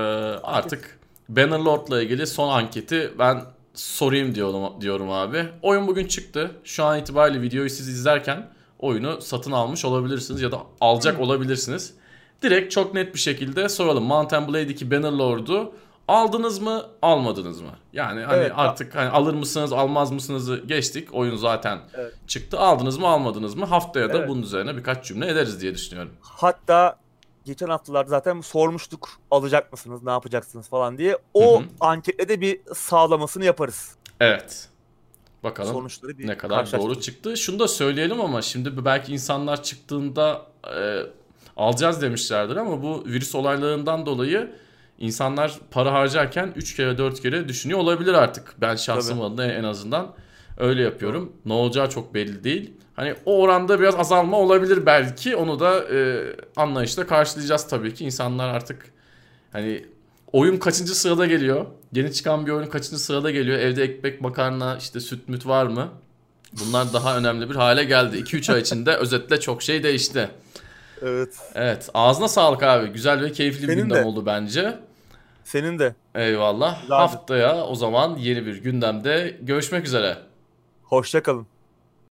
artık Bannerlord'la ilgili son anketi ben sorayım diyorum, diyorum abi. Oyun bugün çıktı. Şu an itibariyle videoyu siz izlerken oyunu satın almış olabilirsiniz ya da alacak olabilirsiniz. Direkt çok net bir şekilde soralım. Mount and Blade 2 Bannerlord'u aldınız mı, almadınız mı? Yani hani Evet. artık hani alır mısınız, almaz mısınızı geçtik. Oyun zaten Evet. çıktı. Aldınız mı, almadınız mı? Haftaya da Evet. bunun üzerine birkaç cümle ederiz diye düşünüyorum. Hatta geçen haftalarda zaten sormuştuk alacak mısınız, ne yapacaksınız falan diye. O Hı hı. ankette de bir sağlamasını yaparız. Evet. Bakalım Sonuçları bir ne kadar doğru çıktı. Şunu da söyleyelim ama şimdi belki insanlar çıktığında e, alacağız demişlerdir ama bu virüs olaylarından dolayı insanlar para harcarken 3 kere 4 kere düşünüyor olabilir artık. Ben şahsım Tabii. adına en azından öyle yapıyorum. Ne olacağı çok belli değil. Hani o oranda biraz azalma olabilir belki. Onu da e, anlayışla karşılayacağız tabii ki. İnsanlar artık hani oyun kaçıncı sırada geliyor? Yeni çıkan bir oyun kaçıncı sırada geliyor? Evde ekmek, makarna, işte süt müt var mı? Bunlar daha önemli bir hale geldi. 2-3 ay içinde özetle çok şey değişti. Evet. Evet ağzına sağlık abi. Güzel ve keyifli bir Senin gündem de. oldu bence. Senin de. Eyvallah. Güzeldi. Haftaya o zaman yeni bir gündemde görüşmek üzere. Hoşça kalın.